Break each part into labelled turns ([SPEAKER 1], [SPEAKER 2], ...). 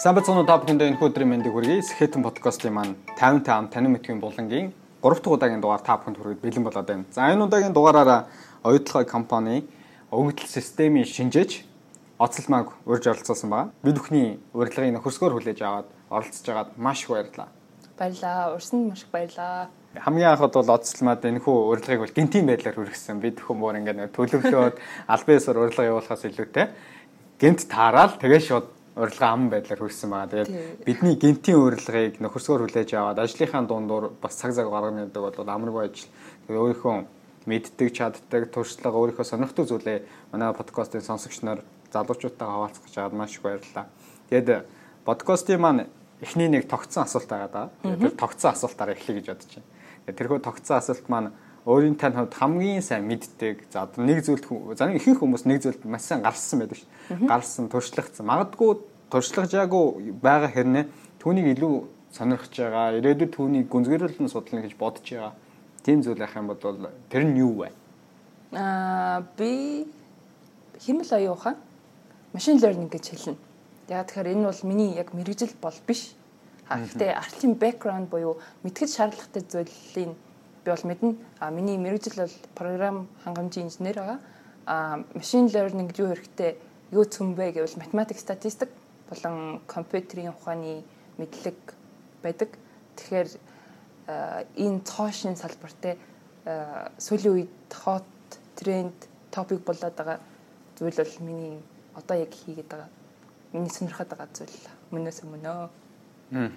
[SPEAKER 1] Сайн бацхан та бүхэндээ энэ өдрийн мэндийг хүргэе. Сэхэтэн подкастын маань 50 ам танин мэдхийн булангийн 3 дахь удаагийн дугаар та бүхэнд хүргэж бэлэн болоод байна. За энэ удаагийн дугаараараа оюутлогын компани өгөгдөл системийн шинжээч Оцлмаг урьж оролцсон байгаа. Бид бүхний урилгыг нөхөрсгөөр хүлээж аваад оролцож байгаад маш их баярлалаа.
[SPEAKER 2] Баярлаа. Урсанд маш их баярлаа.
[SPEAKER 1] Хамгийн анхад бол Оцлмад энэ хүү урилгыг бол гинтийн байдлаар хүргэсэн. Бид хүмүүс ингээд төлөвлөөд албан ёсоор урилга явуулахаас илүүтэй гинт таараад тэгээ шууд урилга ам байдлаар хөрсөн байгаа. Тэгээд бидний гинтийн урилгыг нөхөрсгөөр хүлээж аваад ажлынхаа дундуур бас цаг цаг гаргана гэдэг бол амаргүй ажил. Тэгээд өөрийнхөө мэддэг, чаддаг, туршлага өөрийнхөө сонирхдаг зүйлээ манай подкастын сонсогч нар залуучуудтайгаа хаваалцах гэж байгаад маш их баярлалаа. Тэгээд подкастын маань эхний нэг тогтсон асуулт байгаа да. Тэр тогтсон асуултаараа эхлэе гэж бодож байна. Тэрхүү тогтсон асуулт маань өөрийн тань хувьд хамгийн сайн мэддэг. За нэг зүйлд за ихэнх хүмүүс нэг зүйлд маш сайн гарсан байдаг шүү. Гарсан, туршлагацсан. Магадгүй туршлагажаагүй байгаа хэрнээ түүнийг илүү сонирхож байгаа, ирээдүйд түүнийг гүнзгийрүүлэн судлана гэж бодож байгаа. Тийм зүйл ах юм бол тэр нь юу вэ?
[SPEAKER 2] Аа би химэл оюун ухаан машин learning гэж хэлнэ. Яг тэгэхээр энэ бол миний яг мэрэгжил бол биш. Гэхдээ артлын background буюу мэдхэд шаардлагатай зүйлийн би бол мэднэ. А миний мэрэгжил бол програм хангамжийн инженер байгаа. А машин learning юу хэрэгтэй, юу цөмбэ гэвэл математик, статистик болон компьютерийн ухааны мэдлэг байдаг. Тэгэхээр энэ цоошин салбарт сүүлийн үед хот тренд топик болоод байгаа зүйл бол миний одоо яг хийгээд байгаа миний сонирхоод байгаа зүйл мөнөөс мөнөө.
[SPEAKER 1] Аа.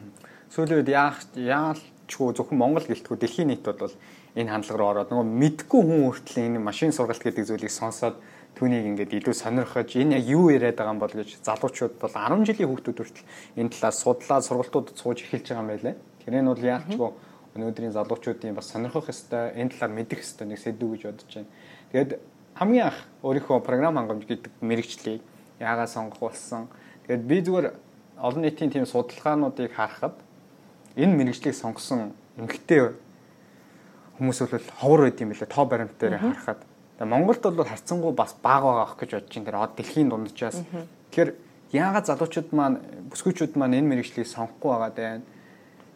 [SPEAKER 1] Сүүлийн үед яах яалч зөвхөн Монгол гэлтгүй дэлхийн нийт бол энэ хандлага руу ороод нөгөө мэдгүй хүн хүртэл энэ машин сургалт гэдэг зүйлийг сонсоод түүнийг ингээд илүү сонирхож энэ яг юу яриад байгаа юм бол гэж залуучууд бол 10 жилийн хүүхдүүд хүртэл энэ талаас судлаад сургалтуудад сууж эхэлж байгаа юм байлээ. Тэр нь бол яалчгүй өнөөдрийн залуучуудын бас сонирхох ёстой энэ талаар мэдэх ёстой нэг сэдв гэж бодож байна. Тэгээд хамгийн анх өөрийнхөө програм хангамж гэдэг мэрэгчлийг яагаад сонгох болсон. Тэгээд би зүгээр олон нийтийн тийм судалгаануудыг харахад энэ мэрэгжлийг сонгосон эмгтэй хүмүүс бол ховор байд юм билээ тоо баримт дээр харахад. Тэгээ Монголд бол харцсангуу бас бага байгаа ах гэж бодож ин тэр од дэлхийн дунджаас. Тэгэхээр яагаад залуучууд маань бүсгүйчүүд маань энэ мэрэгчлийг сонгохгүй байгаа даа.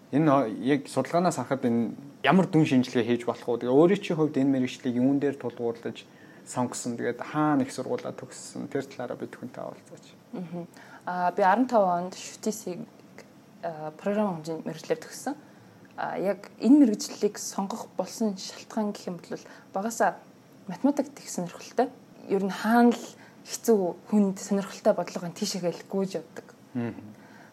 [SPEAKER 1] Энэ яг судалгаанаас харахад энэ ямар дүн шинжилгээ хийж болох вэ? Тэгээ өөрийн чинь хувьд энэ мэрэгчлийг юун дээр тулгуурлаж сонгосон. Тэгээд хаана их сургуулаа төгссөн. Тэр талаараа бид хүнтэй авалцаач.
[SPEAKER 2] Аа би 15 онд шүтисийг програм хэмжээний мэрэгчлэр төгссөн. А яг энэ мэрэгжлийг сонгох болсон шалтгаан гэх юм бол багасаа математик их сонирхолтой. Ер нь хаана л хэцүү хүнд сонирхолтой бодлогын тийшээгээл гүйж явдаг.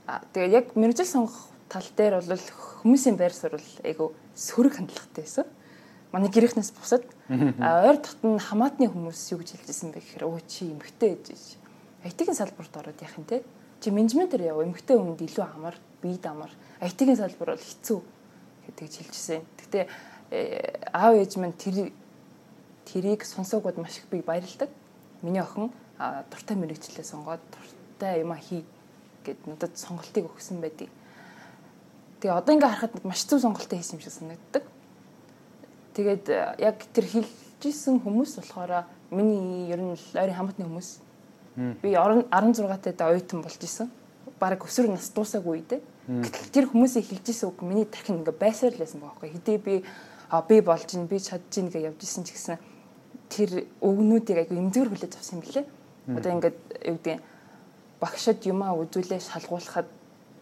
[SPEAKER 2] Аа тэгээд яг мэрэгжил сонгох тал дээр бол хүмүүсийн байр суурь айгу сөрөг хандлагатай байсан. Манай гэрээхнээс бусад ойр дотн хамаатны хүмүүс юу гэж хэлжсэн бэ гэхээр өө чи эмгтэй ээж. IT-ийн салбарт ороод яах юм те? Чи менежментээр яв эмгтэй хүнд илүү амар, бие дамар. IT-ийн салбар бол хэцүү гэдгийг хэлжсэн. Гэхдээ э, аав ээж минь тэр тэрийг сонсоогод маш их би баярлдаг. Миний охин дуртай мэрэгчлээ сонгоод дуртай юм хий гэд надад сонголтыг өгсөн байдгийг. Тэгээ одоо ингээ харахад маш зөв сонголтоо хийсэн юм шиг санагддаг. Тэгээд э, яг тэр хэлжсэн хүмүүс болохоор миний ер нь ойрын хамтны хүмүүс. Би 16 тад оюутан болж исэн. Бараг өсвөр нас дуусаагүй үедээ Гэтэл тэр хүмүүсийг хилжсэн үг миний дахин ингээ байсаар л байсан байхгүй. Хэдий би би болж ин би чадж ин гэж явж исэн ч гэсэн тэр өгнүүдийг айгу эмзэгэр хүлээж авсан юм лээ. Одоо ингээд юу гэдэг багшад юмаа үзүүлээ шалгуулахад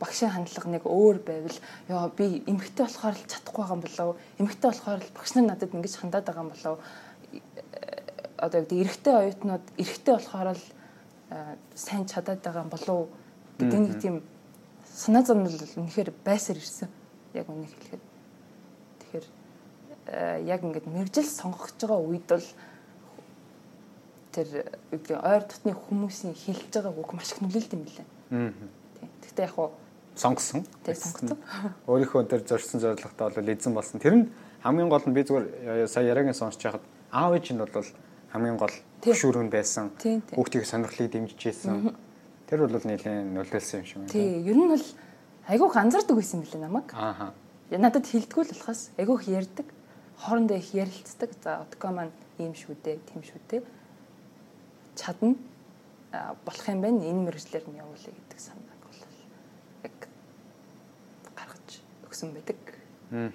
[SPEAKER 2] багшийн хандлага нэг өөр байвал ёо би эмгтэй болохоор л чадахгүй байгаа юм болов эмгтэй болохоор л багш нар надад ингэж хандаад байгаа юм болов одоо юу гэдэг эрэгтэй оюутнууд эрэгтэй болохоор л сайн чадаад байгаа болов гэдэг нэг тийм санаа зам нь үнэхээр байсаар ирсэн. Яг үнийг хэлэхэд. Тэгэхээр э, яг ингээд мэрэгжил сонгогч байгаа үед бол тэр ойр дотны хүмүүсийн хэлж байгаа үг маш их нөлөөлт юм билээ. Аа. Тэгтээ яг хуу
[SPEAKER 1] сонгосон.
[SPEAKER 2] Тэг сонгосон.
[SPEAKER 1] Өөрийнхөө тэр зорьсон зорилготой бол эзэн болсон. Тэр нь хамгийн гол нь би зүгээр сая яриагийн сонсч байхад аав ээж нь бол хамгийн гол хөшүүрүүн байсан. Хүүхдийн сонирхлыг дэмжижсэн. Тэр бол нэлээд нөлөөлсөн юм шиг байна.
[SPEAKER 2] Тий, ер нь бол айгүйх анзаардаг байсан мөлий намайг.
[SPEAKER 1] Ааха.
[SPEAKER 2] Надад хилдэггүй л болохоос айгүйх ярддаг. Хоорондоо их ярилцдаг. За отко маань ийм шүү дээ, тийм шүү дээ. Чадна болох юм байна. Энэ мэрэгчлэр нь явуулъя гэдэг санааг бол яг гаргаж өгсөн байдаг.
[SPEAKER 1] Аа.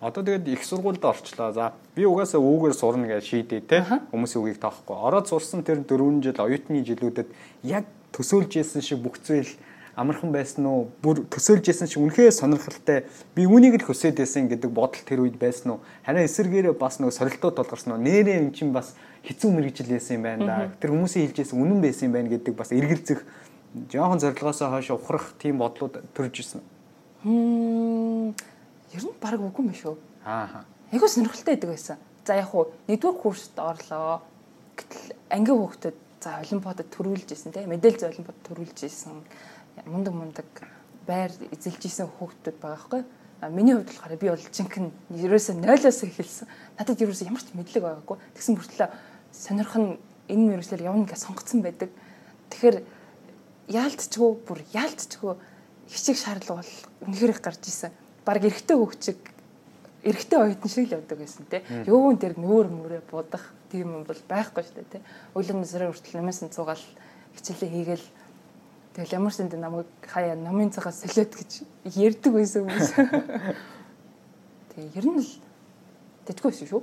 [SPEAKER 1] Одоо тэгээд их сургуульд орчлоо. За би угаасаа өвгөр сурна гэж шийдээ те. Хүмүүсийн үгийг тоохгүй. Ороод сурсан тэр 4 жил оюутны жилүүдэд яг төсөөлж исэн шиг бүх зүйл амархан байсан уу? Бүр төсөөлж исэн шиг үнэхээр сонирхолтой. Би үүнийг л хүсээд байсан гэдэг бодол тэр үед байсан уу? Харин эсэргээрээ бас нөгөө сорилтууд толгарсан уу? Нэрээ эн чинь бас хэцүү мэрэгжил байсан юм байна да. Тэр хүмүүсийн хэлжсэн үнэн байсан юм байна гэдэг бас эргэлзэх жоохон зорилгоосоо хойш ухрах тийм бодлууд төрж исэн.
[SPEAKER 2] Хм Ер нь баг үгүй юм шүү.
[SPEAKER 1] Аа.
[SPEAKER 2] Айгуу сонирхолтой байдаг байсан. За яг хуу нэгдүгээр курст орлоо. Гэтэл ангийн хүүхдэд за олимпиадад төрүүлж исэн тийм мэдээлэл олимпиадад төрүүлж исэн мундаг мундаг байр эзэлж исэн хүүхдүүд байгаа хгүй. А миний хувьд болохоор би бол жинхэнэ ерөөсөө 0-оос эхэлсэн. Надад ерөөсөө ямар ч мэдлэг байгаагүй. Тэгсэн мөртлөө сонирх нь энэ мөрөслөөр явна гэж сонгоцсон байдаг. Тэгэхээр яалтчгүй бүр яалтчгүй хичээх шаардлага бол үнэхээр их гарч исэн баг эрэгтэй хөвчөг эрэгтэй оюутан шиг л явдаг байсан те. Юун дээр нүүр мөрөө будах тийм юм бол байхгүй шүү дээ те. Өглөө насраа хүртэл намайсан цугаал хичээлээ хийгээл тэгэл ямар ч юм намайг хаяа номын цагаас солиод гэж ярьдаг байсан хүмүүс. Тэгээ ер нь л тэтгэв байсан шүү.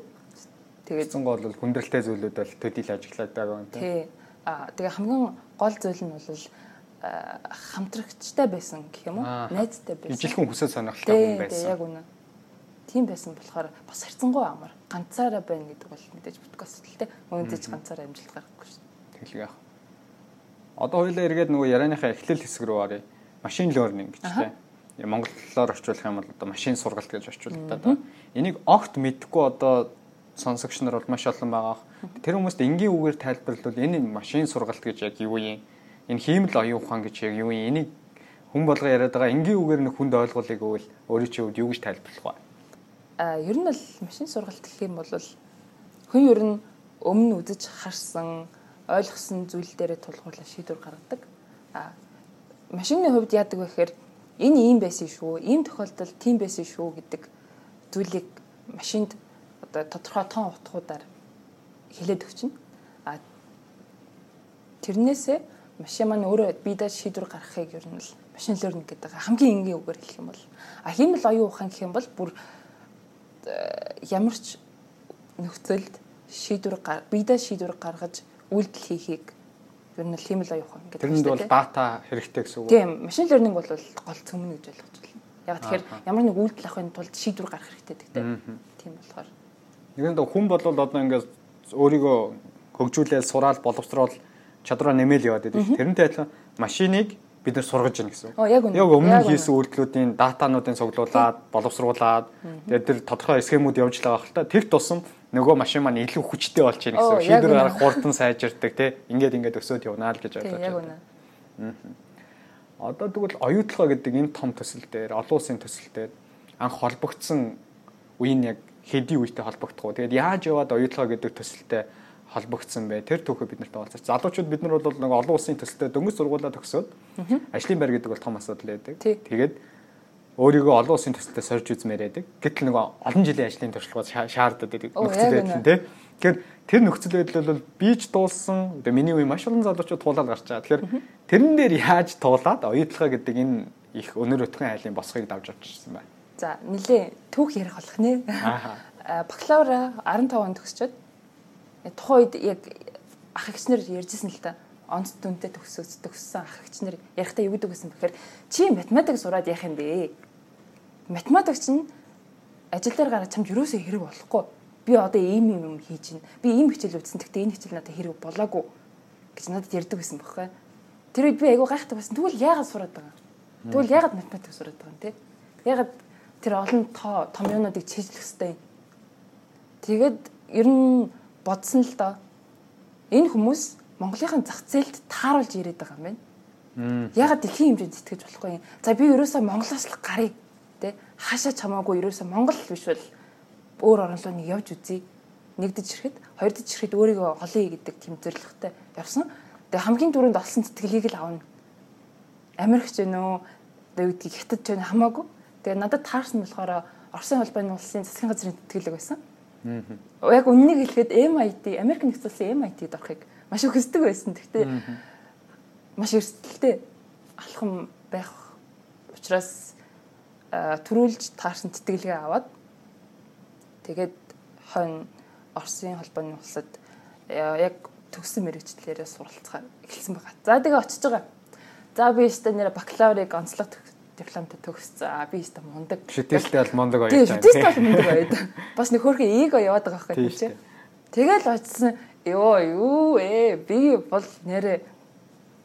[SPEAKER 1] Тэгээд зэн гол бол хүндрэлтэй зүйлүүд бол төдийл ажиглаад байгаа юм
[SPEAKER 2] те. Тий. Аа тэгээ хамгийн гол зүйл нь бол хамтрагчтай байсан гэх юм уу? Найзтай байсан.
[SPEAKER 1] Ижилхэн хүсэл сонирхолтой хүн байсан.
[SPEAKER 2] Яг үнэ. Тийм байсан болохоор бас харьцангуй амар. Ганцаараа байна гэдэг бол мэдээж подкаст л. Мөн зэж ганцаараа амжилт гаргахгүй шүү.
[SPEAKER 1] Тэгэл яах. Одоо хоёлаа эргээд нөгөө ярианыхаа эхлэл хэсэг рүү оръё. Машин learning гэж те. Монголоор орчуулах юм бол одоо машин сургалт гэж орчуулдаг да. Энийг огт мэдхгүй одоо сонсогч нар бол маш олон байгаа. Тэр хүмүүст энгийн үгээр тайлбарлавал энэ машин сургалт гэж яг юу юм? Энэ хиймэл оюун ухаан гэж яг юу юм энийг хүн болго яриад байгаа энгийн үгээр нэг хүнд ойлгуулыг өгвөл чинь хувьд юу гэж тайлбарлах вэ?
[SPEAKER 2] А ер нь л машин сургалт гэх юм бол хүн ер нь өмнө үзэж харсан ойлгосон зүйл дээрээ тулгуурлаа шийдвэр гаргадаг. А машины хувьд яадаг вэ гэхээр энэ ийм байсан шүү, ийм тохиолдолд тийм байсан шүү гэдэг зүйлийг машинд одоо тодорхой тоон утгуудаар хэлээд өгчнө. А тэрнээсээ машин маань өөрөө бидээ шийдвэр гаргахыг ер нь л машин learning гэдэг хамгийн энгийн үгээр хэлэх юм бол а хиймэл оюун ухаан гэх юм бол бүр э, ямар ч нөхцөлд шийдвэр бидээ шийдвэр гаргаж үйлдэл хийхийг ер нь хиймэл оюун ухаан
[SPEAKER 1] гэдэг. Тэрэнд бол дата хэрэгтэй гэсэн үг.
[SPEAKER 2] Тийм, машин learning бол гол цөмнө гэж ойлгож байна. Яг тэгэхээр ямар нэг үйлдэл авахын тулд шийдвэр гаргах хэрэгтэй гэдэг тийм болохоор.
[SPEAKER 1] Нэгэн хүн бол одоо ингээд өөрийгөө хөгжүүлээд сураал боловсруулаад чадвараа нэмэл яваад байдаг. Тэрнтэй адилхан машиныг бид нар сургаж гин гэсэн. Яг өмнө хийсэн үйлдэлүүдийн датануудын цуглуулад, боловсруулад тэгээд тэр тодорхой схемүүд явж л байгаа хэл та. Тэр тусам нөгөө машин маань илүү хүчтэй болж гин гэсэн. Шийдвэр гарах хурдан сайжирдаг тий. Ингээд ингээд өсөөд явнаа л гэж
[SPEAKER 2] ойлгож байна.
[SPEAKER 1] Одоо тэгвэл оюутлага гэдэг энэ том төсөл дээр олон улсын төсөл дээр анх холбогдсон үеийн яг хэдий үетэй холбогдох уу? Тэгээд яаж яваад оюутлага гэдэг төсөлтэй холбогдсон бай. Тэр түүхээ бид нарт олцооч. Залуучууд бид нар бол нэг олон улсын төсөлтөд дөнгөж сургуулаа төгсөөд ажлын байр гэдэг бол том асуудал байдаг. Тэгээд өөрийгөө олон улсын төсөлтөд сорж үзмээр байдаг. Гэтэл нэг олон жилийн ажлын туршлагууд шаарддаг нөхцөл байдал нь тий. Тэгэхээр тэр нөхцөл байдал бол бийж дуулсан. Тэгээ миний үе маш олон залуучууд туулаад гарч байгаа. Тэгэхээр тэрэн дээр яаж туулаад оюутлага гэдэг энэ их өнөр өтгөн айлын босхыг давж авчихсан байна.
[SPEAKER 2] За нилээ түүх ярих болох нэ. Аа. Бакалавра 15 онд төгсчөөд тухайн үед яг ах эгчнэр ярьжсэн л та онц дүнтэй төгсөөс төгссөн ах эгчнэр ярихдаа юу гэдэг гэсэн бэхээр чи математик сураад яах юм бэ? Математик чинь ажил дээр гараад чамд юусоо хэрэг болохгүй. Би одоо ийм юм хийж байна. Би ийм хичээл үзсэн. Гэхдээ энэ хичээл надад хэрэг болоогүй гэж надад ярьдаг байсан бохоо. Тэр үед би айгу гайхдаг байсан. Тэгвэл яагаад сураад байгаа юм? Тэгвэл яагаад математик сураад байгаа юм те? Яагаад тэр олон тоо том юмнуудыг чийжлэх хэвтэй. Тэгээд ер нь бодсон л доо. Энэ хүмүүс Монголынхаа зах зээлд тааруулж ирээд байгаа юм байна. Ягаад дэлхийн хэмжээнд сэтгэж болохгүй юм. За би ерөөсөө Монголоос л гарыг тэ хаашаа чамаагүй ерөөсөө Монгол биш бол өөр орн руу нэг явж үзье. Нэгдэж ирэхэд, хоёрдож ирэхэд өөрийгөө олъё гэдэг тийм зорилготой явсан. Тэгээ хамгийн түрүүнд олсон сэтгэлийг л авна. Америкч вэ нөө тэгээ үдгийг хятад ч вэ хамаагүй. Тэгээ надад таарсан болохоор Оросын холбооны улсын засгийн газрын тэтгэлэг байсан. Яг үннийг хэлэхэд MIT, Америк нэгдсэн улсын MIT-д орохыг маш их хүсдэг байсан. Гэхдээ маш эрсдэлтэй алхам байх учраас төрүүлж таарсан тэтгэлгээ аваад тэгээд хойно Оросын холбооны улсад яг төгссөн мэрэгчлэрээ суралцахаар эхэлсэн байгаа. За тэгээ очиж байгаа. За би өстө нэр бакалаврыг онцлог дипломтой төгссөн. Би өстө мундаг.
[SPEAKER 1] Шүтээстэй бол мундаг
[SPEAKER 2] баяр. Тийм, шүтээстэй бол мундаг баяр. Бас нэг хөөрхөн эго яваад байгаа байхгүй тийм. Тэгэл очсон. Йоо, юу ээ, би бол нэрээ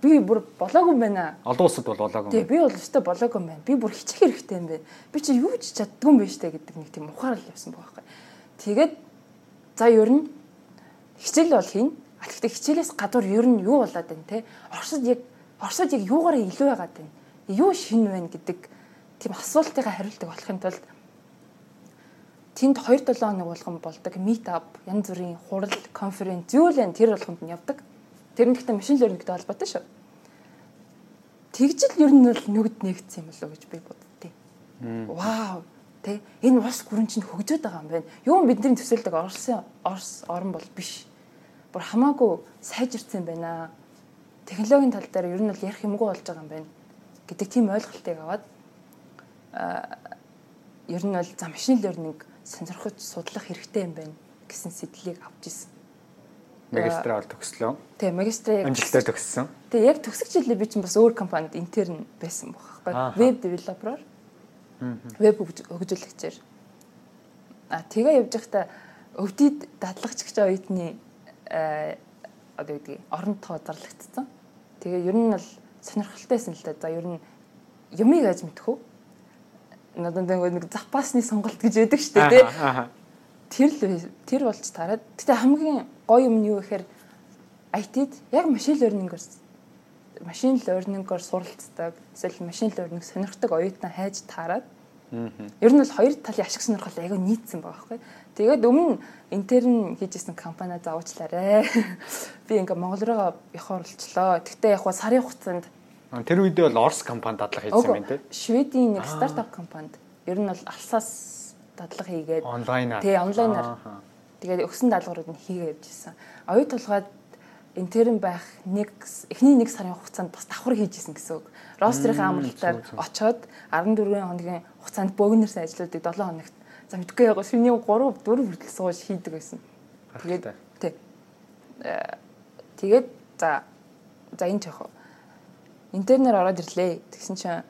[SPEAKER 2] би бүр болоогүй юм байна.
[SPEAKER 1] Олон улсад бол болоогүй.
[SPEAKER 2] Тий, би бол өстой болоогүй юм байна. Би бүр хичих хэрэгтэй юм байна. Би чи юу ч чаддгүй юм байна штэ гэдэг нэг тийм ухаарл явсан байгаа байхгүй. Тэгээд за ер нь хичээл бол хийн. А гэхдээ хичээлээс гадуур ер нь юу болоод байна те? Оросод яг Оросод яг юугаараа илүү байгаад байна? Юу шин байна гэдэг тийм асуултыг хариулдаг болохын тулд тэнд 2-7 хоног болгон болдог meet up янз бүрийн хурал конференц юу л энэ тэр болгонд нь явдаг. Тэр нь гэхдээ машин learning-тэй холбоотой шүү. Тэгжил ер нь бол нүгд нэгдсэн юм болоо гэж би боддتي. Вау. Тэ энэ улс гүрэн чинь хөгжөөд байгаа юм байна. Юу бидний төсөөлдөг Оросын Орос орн бол биш. Бүр хамаагүй сайжирсан байна. Технологийн тал дээр ер нь бол ярих юмгүй болж байгаа юм байна гэдэг тийм ойлголтыг аваад ер нь бол за машин learning сонирхож судлах хэрэгтэй юм байна гэсэн сэтлийг авч ирсэн.
[SPEAKER 1] Магистраа бол төгслөө.
[SPEAKER 2] Тийм, магистраа яг
[SPEAKER 1] амжилттай төгссөн.
[SPEAKER 2] Тийм, яг төгсөх жилдээ би чинь бас өөр компанид интерн байсан байхгүй. Веб девелопероор. Веб хөгжүүлэгчээр. А тэгээ явж байхдаа өвдөд дадлагч гэж оюутны одоо үгүй орон тоо зарлагдсан. Тэгээ ер нь бол сонирхолтойсэн л да. За ер нь юмыг аж мэдхүү. Надад нэг запасны сонголт гэж яддаг шүү дээ. Тэр л тэр болж тараад. Гэтэ хамгийн гоё юм нь юу гэхээр IT-д яг машин learning-оор машин learning-оор суралцдаг, эсвэл машин learning сонирхдаг оюутнаа хайж таарад. Ер нь бол хоёр талын ашиг сонирхол айгүй нийцсэн байгаа байхгүй. Тэгээд өмнө интерн хийжсэн компани зауучлаарэ. Би ингээ Монгол руу явахаар болчлоо. Тэгтээ яг сарын хугацаанд
[SPEAKER 1] тэр үедээ бол Орос компани дадлага хийсэн юм тийм.
[SPEAKER 2] Шведийн нэг стартап компанид ер нь бол алсаас дадлага хийгээд
[SPEAKER 1] онлайнаар.
[SPEAKER 2] Тий, онлайнаар Тэгээд өгсөн даалгаврууд нь хийгээ явж исэн. Оюу тулгаад интерн байх нэг эхний нэг сарын хугацаанд бас давхар хийжсэн гэсэн үг. Ростерийн амралтаар очоод 14 хоногийн хугацаанд богинерс ажлуудыг 7 хоногт за мэдгүй яг шөнийн 3 4 хүртэл сууж хийдэг байсан. Тэгээд тий. Э, тэгээд за за энэ ч яг интернээр ороод ирлээ. Тэгсэн чинь э,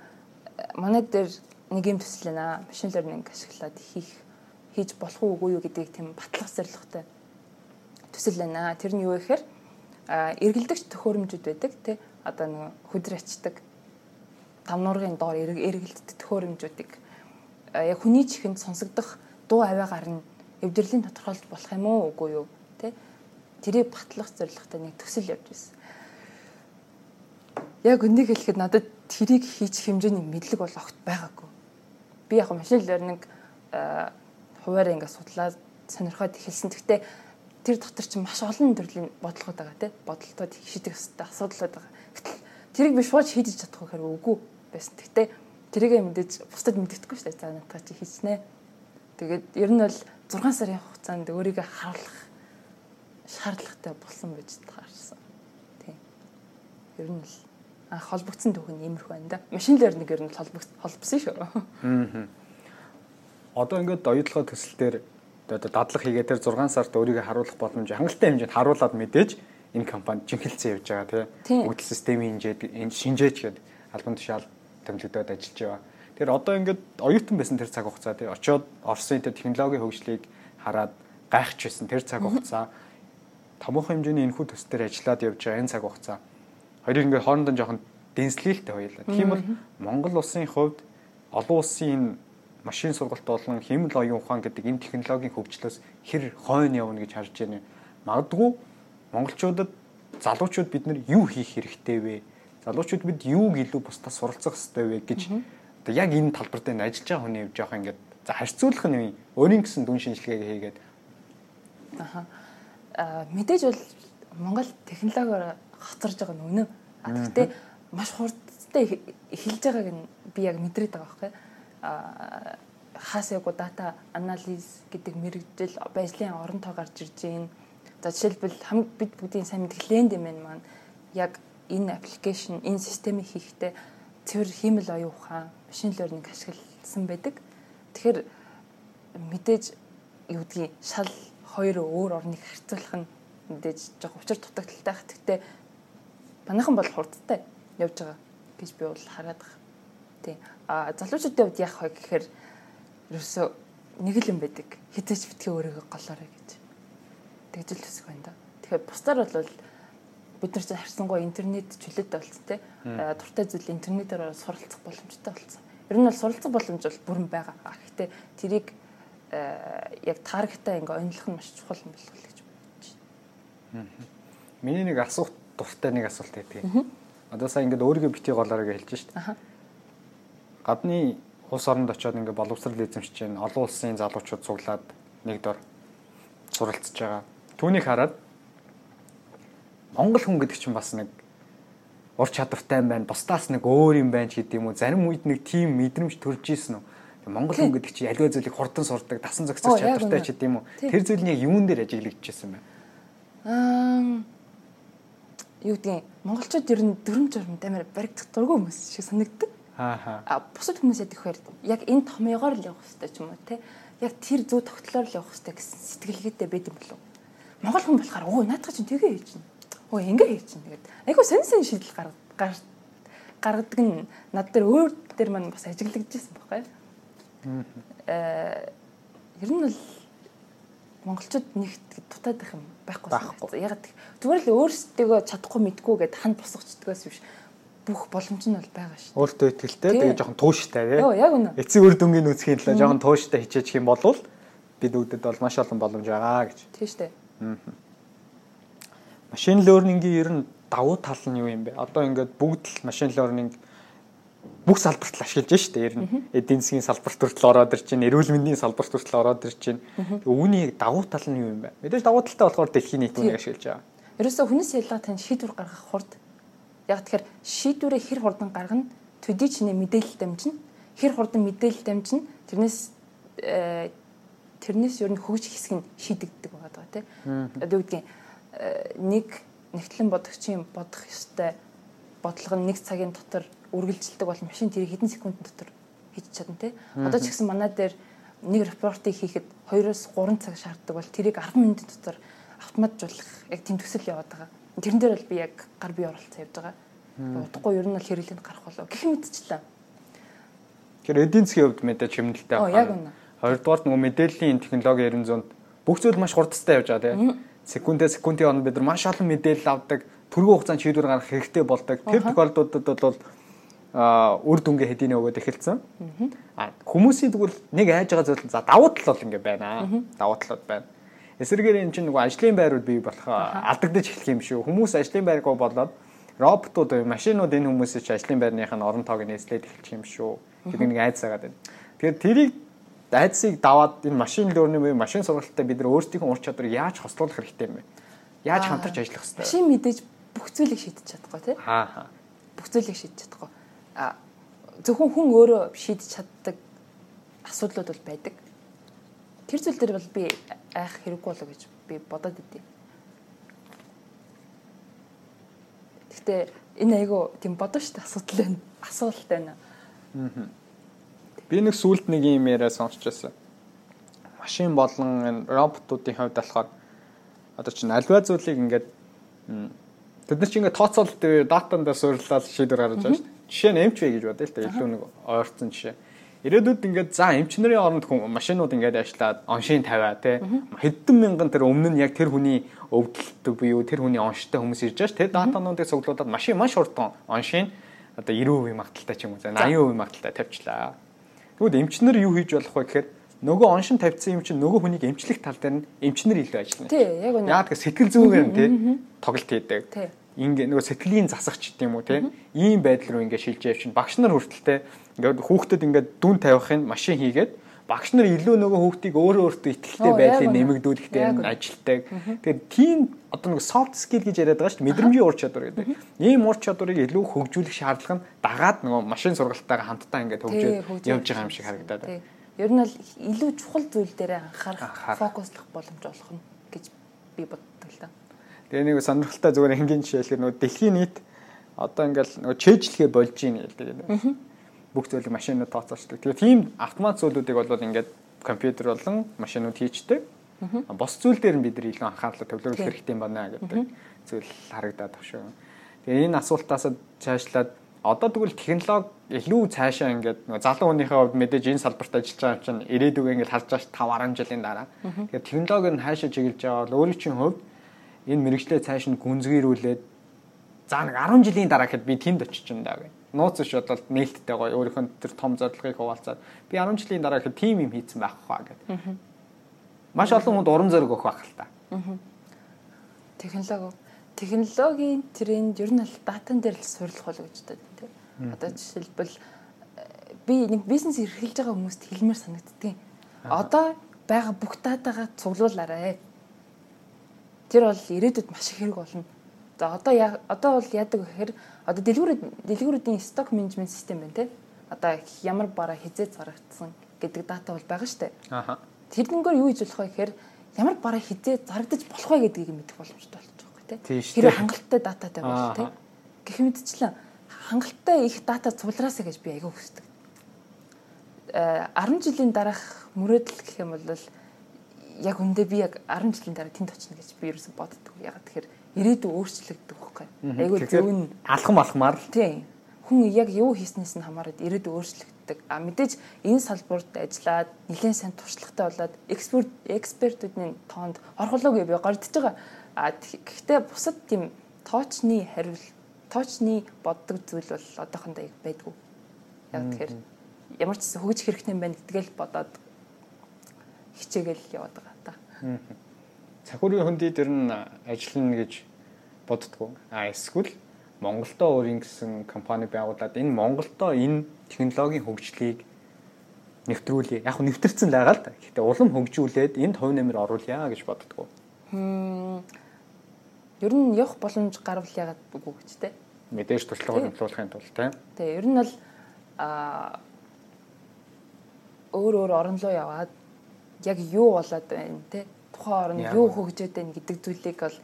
[SPEAKER 2] манай дээр нэг юм төсөл байна. Машин learning ашиглаад хийх хийж болох уугүй юу гэдгийг тийм батлах зорилготой төсөл байна. Тэр нь юу гэхээр эргэлдэгч төхөөрөмжүүд байдаг тий одоо нэг хөдөр ачдаг там нуурын доор эргэлддэг төхөөрөмжүүдийг яг хүний чихэнд сонсогдох дуу авиагаар нь эвдэрлийн тодорхойлж болох юм уу үгүй юу тий тэрийг батлах зорилготой нэг төсөл явж байсан. Яг үнийг хэлэхэд надад тэрийг хийчих хэмжээний мэдлэг бол огт байгаагүй. Би яг машин learning хуваараа ингээд судлаад сонирхоод эхэлсэн. Гэхдээ тэр дотор чинь маш олон төрлийн бодлогод байгаа тийм бодлолтууд шийдэх ёстой асуудлууд байгаа. Гэтэл тэрийг би шууд шийдэж чадах гэхээр үгүй байсан. Гэхдээ тэрийгээ мэдээж бусдад мэддэхгүй шүү дээ. За надад чи хийснэ. Тэгээд ер нь бол 6 сарын хугацаанд өөрийгөө харуулах шаардлагатай болсон гэж таарсан. Тийм. Ер нь л анх холбогдсон түүх нь иймэрхүү байна да. Машин learning ер нь холбогдсон шүү. Аа
[SPEAKER 1] одоо ингээд оюутлага төсөл дээр одоо дадлага хийгээ тэр 6 сард өөрийгөө харуулах боломж хангалттай хэмжээнд харуулад мэдээж энэ компани жинхэлцэн явж байгаа тийм өгдөл системийн хэмжээд энэ шинжээч гэдэг албан тушаал томилогдоод ажиллаж байгаа. Тэр одоо ингээд оюутан байсан тэр цаг хугацаа тийм очиод Оросын тэр технологийн хөгжлийг хараад гайхаж байсан тэр цаг хугацаа. Томоохон хэмжээний энэхүү төс дээр ажиллаад явж байгаа энэ цаг хугацаа. Хоёрыг ингээд хоорондоо жоохон дэнслэлтэй хоёлаа. Тийм бол Монгол улсын хувьд олон улсын машин сургалт болон хэмэл оюун ухаан гэдэг энэ технологийн хөгжлөөс хэр хойно явна гэж харж байна. Магадгүй монголчуудад залуучууд бид нар юу хийх хэрэгтэй вэ? Залуучууд бид юуг илүү бусдаас суралцах хэрэгтэй вэ гэж одоо яг энэ талбар дээр ажиллаж байгаа хүний явж байгаа ингээд за харьцуулах нь өөрийн гэсэн дүн шинжилгээ хийгээд
[SPEAKER 2] аха мэдээж бол Монгол технологиор хоцорж байгаа нь үнэн. А гэхдээ маш хурдтай эхэлж байгааг нь би яг мэдрээд байгаа байхгүй хаас яг дата анализ гэдэг мэрэгжил байжлын орон тоо гарч ирж байна. За жишээлбэл бид бүгдийн сайн мэддэг Lendman маань яг энэ аппликейшн, энэ системийг хийхдээ цэвэр хиймэл оюун ухаан, машин ашиглал шаардсан байдаг. Тэгэхээр мэдээж юу гэдгийг шал хоёр өөр орныг харьцуулах нь мэдээж жоо учир дутагдaltaй ах. Гэхдээ манайхан бол хурдтай явж байгаа гэж би бол хараад байгаа. Тий. А залуучуудын хувьд яах вэ гэхээр ерөөсөө нэг л юм байдаг. Хизээч битгий өөрийгөө голоорой гэж. Тэгж л үсэх байна да. Тэгэхээр бусдаар бол бид нар чинь харьцангуй интернет чөлөөтэй болсон тий. Дуртай зүйл интернетээр суралцах боломжтой болсон. Ер нь бол суралцах боломж бол бүрэн байгаа. Гэхдээ тэрийг яг таргетаа ингээ онцлох нь маш чухал юм болов гэж бодож
[SPEAKER 1] байна. Миний нэг асуулт дуртай нэг асуулт байдаг. Одоо сая ингээд өөрийгөө битгий голоорой гэж хэлж шít. Гадны улс оронд очиод ингээд боловсрал эзэмшиж чинь олон улсын залуучууд цуглаад нэг дор суралцж байгаа. Түүнийг хараад Монгол хүн гэдэг чинь бас нэг ур чадвартай юм байна. Бусдаас нэг өөр юм байна ч гэдэг юм уу. Зарим үед нэг тийм мэдрэмж төрж ийсэн үү. Монгол хүн гэдэг чинь аливаа зүйлийг хурдан сурдаг, дасан зохицох чадвартай ч гэдэг юм уу. Тэр зүйл нь яг юун дээр ажиглагдчихсан бэ?
[SPEAKER 2] Аа юу гэдгийг монголчууд ер нь дүрм журмд амар баригдах дургүй хүмүүс шиг санагддаг. Аа. А бусад хүмүүс яд ихээр яг энэ томьёогоор л явах хэрэгтэй ч юм уу те. Яг тэр зүү тогтлоор л явах хэрэгтэй гэсэн сэтгэлгээтэй байд юм болов. Монгол хүн болохоор өө наадах чинь тэгээ хийж чинь. Өө ингээ хийж чинь тэгээд айгу сэн сэн шийдэл гаргад гаргадаг нь над дээр өөр дээр маань бас ажиглагдчихсэн байхгүй. Аа. Ер нь бол монголчууд нэг дутаад байх юм байхгүй. Яг зүгээр л өөрсдөө чадахгүй мэдгүй гэд ханд босгочдгоос биш бүх боломж нь бол байгаа шүү.
[SPEAKER 1] Өөртөө ихтэй тэгээ жоохон тууштай тий.
[SPEAKER 2] Йоо яг үнэ.
[SPEAKER 1] Эцэг үр дүнгийн үүсхийн төлөө жоохон тууштай хичээчих юм бол бид үүдэд бол маш олон боломж байгаа гэж.
[SPEAKER 2] Тийм шүү.
[SPEAKER 1] Машин learning-ийн ер нь давуу тал нь юу юм бэ? Одоо ингээд бүгд л машин learning бүх салбарт л ашиглаж штэ ер нь. Эдийн засгийн салбарт хүртэл ороод ир чинь эрүүл мэндийн салбарт хүртэл ороод ир чинь үүний давуу тал нь юу юм бэ? Мэдээж давуу талтай болохоор дэлхийн нийт үнийг ашиглаж байгаа.
[SPEAKER 2] Ерөөсө хүнээс ялгаа тань шийдвэр гаргах хурд. Яг тэгэхээр шийдвэрээ хэр хурдан гаргана? Төдий чиний мэдээлэл дамжина. Хэр хурдан мэдээлэл дамжина. Тэрнээс э, тэрнээс ер нь хөгж хэсэг нь шийдэгддэг байгаа тий. Одоо юу гэдгийг э, нэг нэгтлэн бодогчийн бодох ёстой бодлого нь нэг цагийн дотор үргэлжилдэг бол машин тэрийг хэдэн секундын дотор хийж чадна тий. Одоо ч гэсэн манай дээр нэг репортыг хийхэд 2-оос 3 цаг шаарддаг бол тэрийг 10 минутын дотор автоматжуулах яг тийм төсөл яваад байгаа. Тэрэн дээр бол би яг гар бие оролцсон явж байгаа. Удахгүй ер нь бол хэрэглэнд гарах болов гэх мэтчлээ.
[SPEAKER 1] Тэгэхээр эдийн засгийн хувьд мэдээж хэмнэлттэй
[SPEAKER 2] байна.
[SPEAKER 1] Хоёрдугаар нөгөө мэдээллийн технологи 900-д бүх зүйл маш хурдтай явж байгаа тийм. Секундээ секундын хооронд бид нар маш олон мэдээлэл авдаг, түргэн хугацаанд шийдвэр гаргах хэрэгтэй болдог. Тэр тохиолдлуудад бол а үр дүнгээ хэдийнэ өгөөд эхэлсэн. А хүмүүсийн тэгвэл нэг айж байгаа зүйл за давуу тал бол ингэ байна. Давуу талууд байна. Эсвэргээр энэ чинь нөгөө ажлын байрууд бий болох алдагдаж эхлэх юм шүү. Хүмүүс ажлын байргаа болоод роботууд машинууд энэ хүмүүсийн чи ажлын байрных нь орон тоог нээслээд эхэлчих юм шүү. гэдэг нэг айц сагаад байна. Тэгэхээр тэрийг айцыг даваад энэ машин дөөрний буюу машин сургалтад бид нар өөрсдийнхөө ур чадварыг яаж хослуулах хэрэгтэй юм бэ? Яаж хамтарч ажиллах хэрэгтэй?
[SPEAKER 2] Машин мэдээж бүх зүйлийг шийдэж чадахгүй тий.
[SPEAKER 1] Аа.
[SPEAKER 2] Бүх зүйлийг шийдэж чадахгүй. А зөвхөн хүн өөрөө шийдэж чаддаг асуудлууд бол байдаг. Тэр зүйл дээр бол би айх хэрэггүй болоо гэж би бодоод идэв. Гэхдээ энэ айгу тийм бодож штэ асуудал байна. Асуулт байна.
[SPEAKER 1] Аа. Би нэг сүулт нэг юм яриа сонсчихсан. Машин болон роботуудын хувьд болохоор одоо чинь альва зүйлийг ингээд бид нар чинь ингээд тооцоололт датанд суйрлаад шийдвэр гаргаж байгаа шүү дээ. Жишээ нь эмч вэ гэж бодъё л да. Илүү нэг ойрцсон жишээ. Ирээдүйд ингээд за эмчнэрийн оронд машинууд ингээд ажиллаад оншийн тавиа тий хэдэн мянган тэр өмнө нь яг тэр хүний өвдөлт буюу тэр хүний онштой хүмүүс ирж байгаа ш тэр датануудыг цуглуулад машин маш хурдан оншийн одоо 90% магталтай ч юм уу за 80% магталтай тавьчлаа. Тэгвэл эмчнэр юу хийж болох вэ гэхээр нөгөө оншин тавьсан юм чинь нөгөө хүнийг эмчлэх тал дээр нь эмчнэр илүү ажиллана.
[SPEAKER 2] Тий, яг үнэ.
[SPEAKER 1] Яа тэгэхээр сэтгэл зүгээр нь тий тоглолт хийдэг. Ингээ нөгөө сэтгэлийн засагч гэдэг юм уу тий ийм байдал руу ингээ шилжиж явчихна. Багш нар хүртэлтэй Ингээд хүүхдэд ингээд дүн тавихын машин хийгээд багш нар илүү нөгөө хүүхдийг өөрөө өөртөө ихтэй байдлыг нэмэгдүүлэхдээ ажилтдаг. Тэгээд тийм одоо нэг soft skill гэж яриад байгаа шүү дээ. Мэдрэмжийн ур чадвар гэдэг. Ийм ур чадварыг илүү хөгжүүлэх шаардлага нь дагаад нөгөө машин сургалтайгаа хамтдаа ингээд хөгжөөд явж байгаа юм шиг харагдаад байна.
[SPEAKER 2] Ер нь бол илүү чухал зүйл дээр анхаарах, фокуслох боломж олох нь гэж би боддог л да.
[SPEAKER 1] Тэгээ нэг сонирхолтой зүгээр энгийн жишээлхээр нөгөө дэлхийн нийт одоо ингээл нөгөө чэйжлэхэ болж ийн гэдэг. Бүх зүйлийг машинууд тооцоолдог. Тэгэхээр тийм автомат зүйлүүдийг бол ингээд компьютер болон машинууд хийчдэг. Бос зүйл дээр нь бид нар илүү анхаарал төвлөрүүлэх хэрэгтэй юм байна гэдэг зүйл харагдаад байна шүү. Тэгээ энэ асуултаас цаашлаад одоо тэгвэл технологи илүү цаашаа ингээд нөгөө залуу хүнийхээ хувьд мэдээж энэ салбарт ажиллаж байгаа чинь ирээдүг ингээд харж байгаа 5 10 жилийн дараа. Тэгэхээр технологи нь хаашаа чиглэж байгаа бол өөрийн чинь хувьд энэ мэрэгчлээ цааш нь гүнзгийрүүлээд за нэг 10 жилийн дараа гэхэд би тэнд очиж юм даа гэх. Нууц ш бодвол нээлттэй гоё өөрийнхөө тэр том зорилгыг хуваалцаад би 10 жилийн дараа гэхэд тим юм хийцэн байх хаа гэдэг. Маш олон хүнд урам зориг өгөх байх л та.
[SPEAKER 2] Технологи технологийн тренд ер нь л датан дээр л сурлах болов гэж боддог тийм. Одоо жишээлбэл э, би нэг бизнес эрхэлж байгаа хүмүүст хэлмээр санагддгийг. Одоо байгаа бүх датагаа цуглуулаарай. Тэр бол ирээдүйд маш их хэрэг болно. За одоо одоо бол яадаг гэхээр одоо дэлгүүрүүд дэлгүүрүүдийн сток менежмент систем байна тийм. Одоо ямар бараа хизээ зарагдсан гэдэг дата бол байгаа дээ. Аха. Тэрнгээр юу хийж болох вэ гэхээр ямар бараа хизээ зарагдаж болох вэ гэдгийг мэдэх боломжтой болно тий. Тэр хангалттай дататай бол тий. Гэх мэтчлэн хангалттай их дата цуглараасаа гэж би айгүй хүсдэг. Э 10 жилийн дараах мөрөөдөл гэх юм бол яг үндэ би яг 10 жилийн дараа тэнд очно гэж би ерөөсө боддог. Ягаад тэгэхээр ирээдүй өөрчлөгдөх байхгүй.
[SPEAKER 1] Айгүй зөв нь алхам алхмаар л
[SPEAKER 2] тий. Хүн яг юу хийснээс нь хамаарат ирээдүй өөрчлөгддөг. А мэдээж энэ салбарт ажиллаад нэлээд сайн туршлагатай болоод эксперт экспертүүдийн тоонд орхолоо би гордож байгаа А гэхдээ бусад тийм тоочны хариул тоочны боддог зүйл бол одоохондоо яг байдгүй. Яг тэгэхээр ямар ч хөгжих хэрэгтэй юм байна гэдгээл бодоод хичээгээл яваад байгаа та.
[SPEAKER 1] Цахиурын хөндөд дэр нь ажиллана гэж боддгоо. А эсвэл Монголдоо өөрийн гэсэн компани байгуулад энэ Монголдоо энэ технологийн хөгжлийг нэвтрүүлье. Яг нь нэвтэрсэн л байгаа л да. Гэхдээ улам хөгжүүлээд энд хувь нэмэр оруулъя гэж боддгоо.
[SPEAKER 2] Хм ер нь явах боломж гарвал ягаад үгүй гэж те.
[SPEAKER 1] Мэдээж туршлагыг хэмжүүлэхийн тулд те.
[SPEAKER 2] Тэгээ ер нь бол а өөр өөр орн руу яваад яг юу болоод байна те. Тухайн орн юу хөгжөөд байна гэдэг зүйлийг бол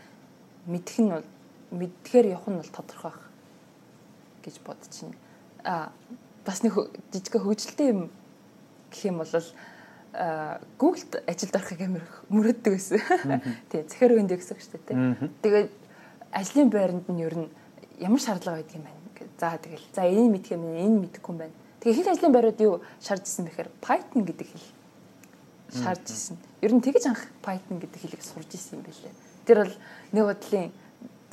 [SPEAKER 2] мэдэх нь бол мэдхээр явах нь бол тодорхой байх гэж байна. А бас нэг жижиг хөгжилтэй юм гэх юм бол Google-д ажилд орохыг амар мөрөддөг байсан. Тий, захир үндэ гэсэн шүү дээ. Тэгээд ажлын байранд нь ер нь ямар шаардлага байдаг юм байна. За тэгэл. За энэ мэдх юм, энэ мэдэхгүй юм байна. Тэгээ хэл ажлын байрууд юу шаардж исэн бэхээр Python гэдэг хэл шаардж исэн. Ер нь тэгэж анх Python гэдэг хэлийг сурж исэн юм билээ. Тэр бол нэг бодлын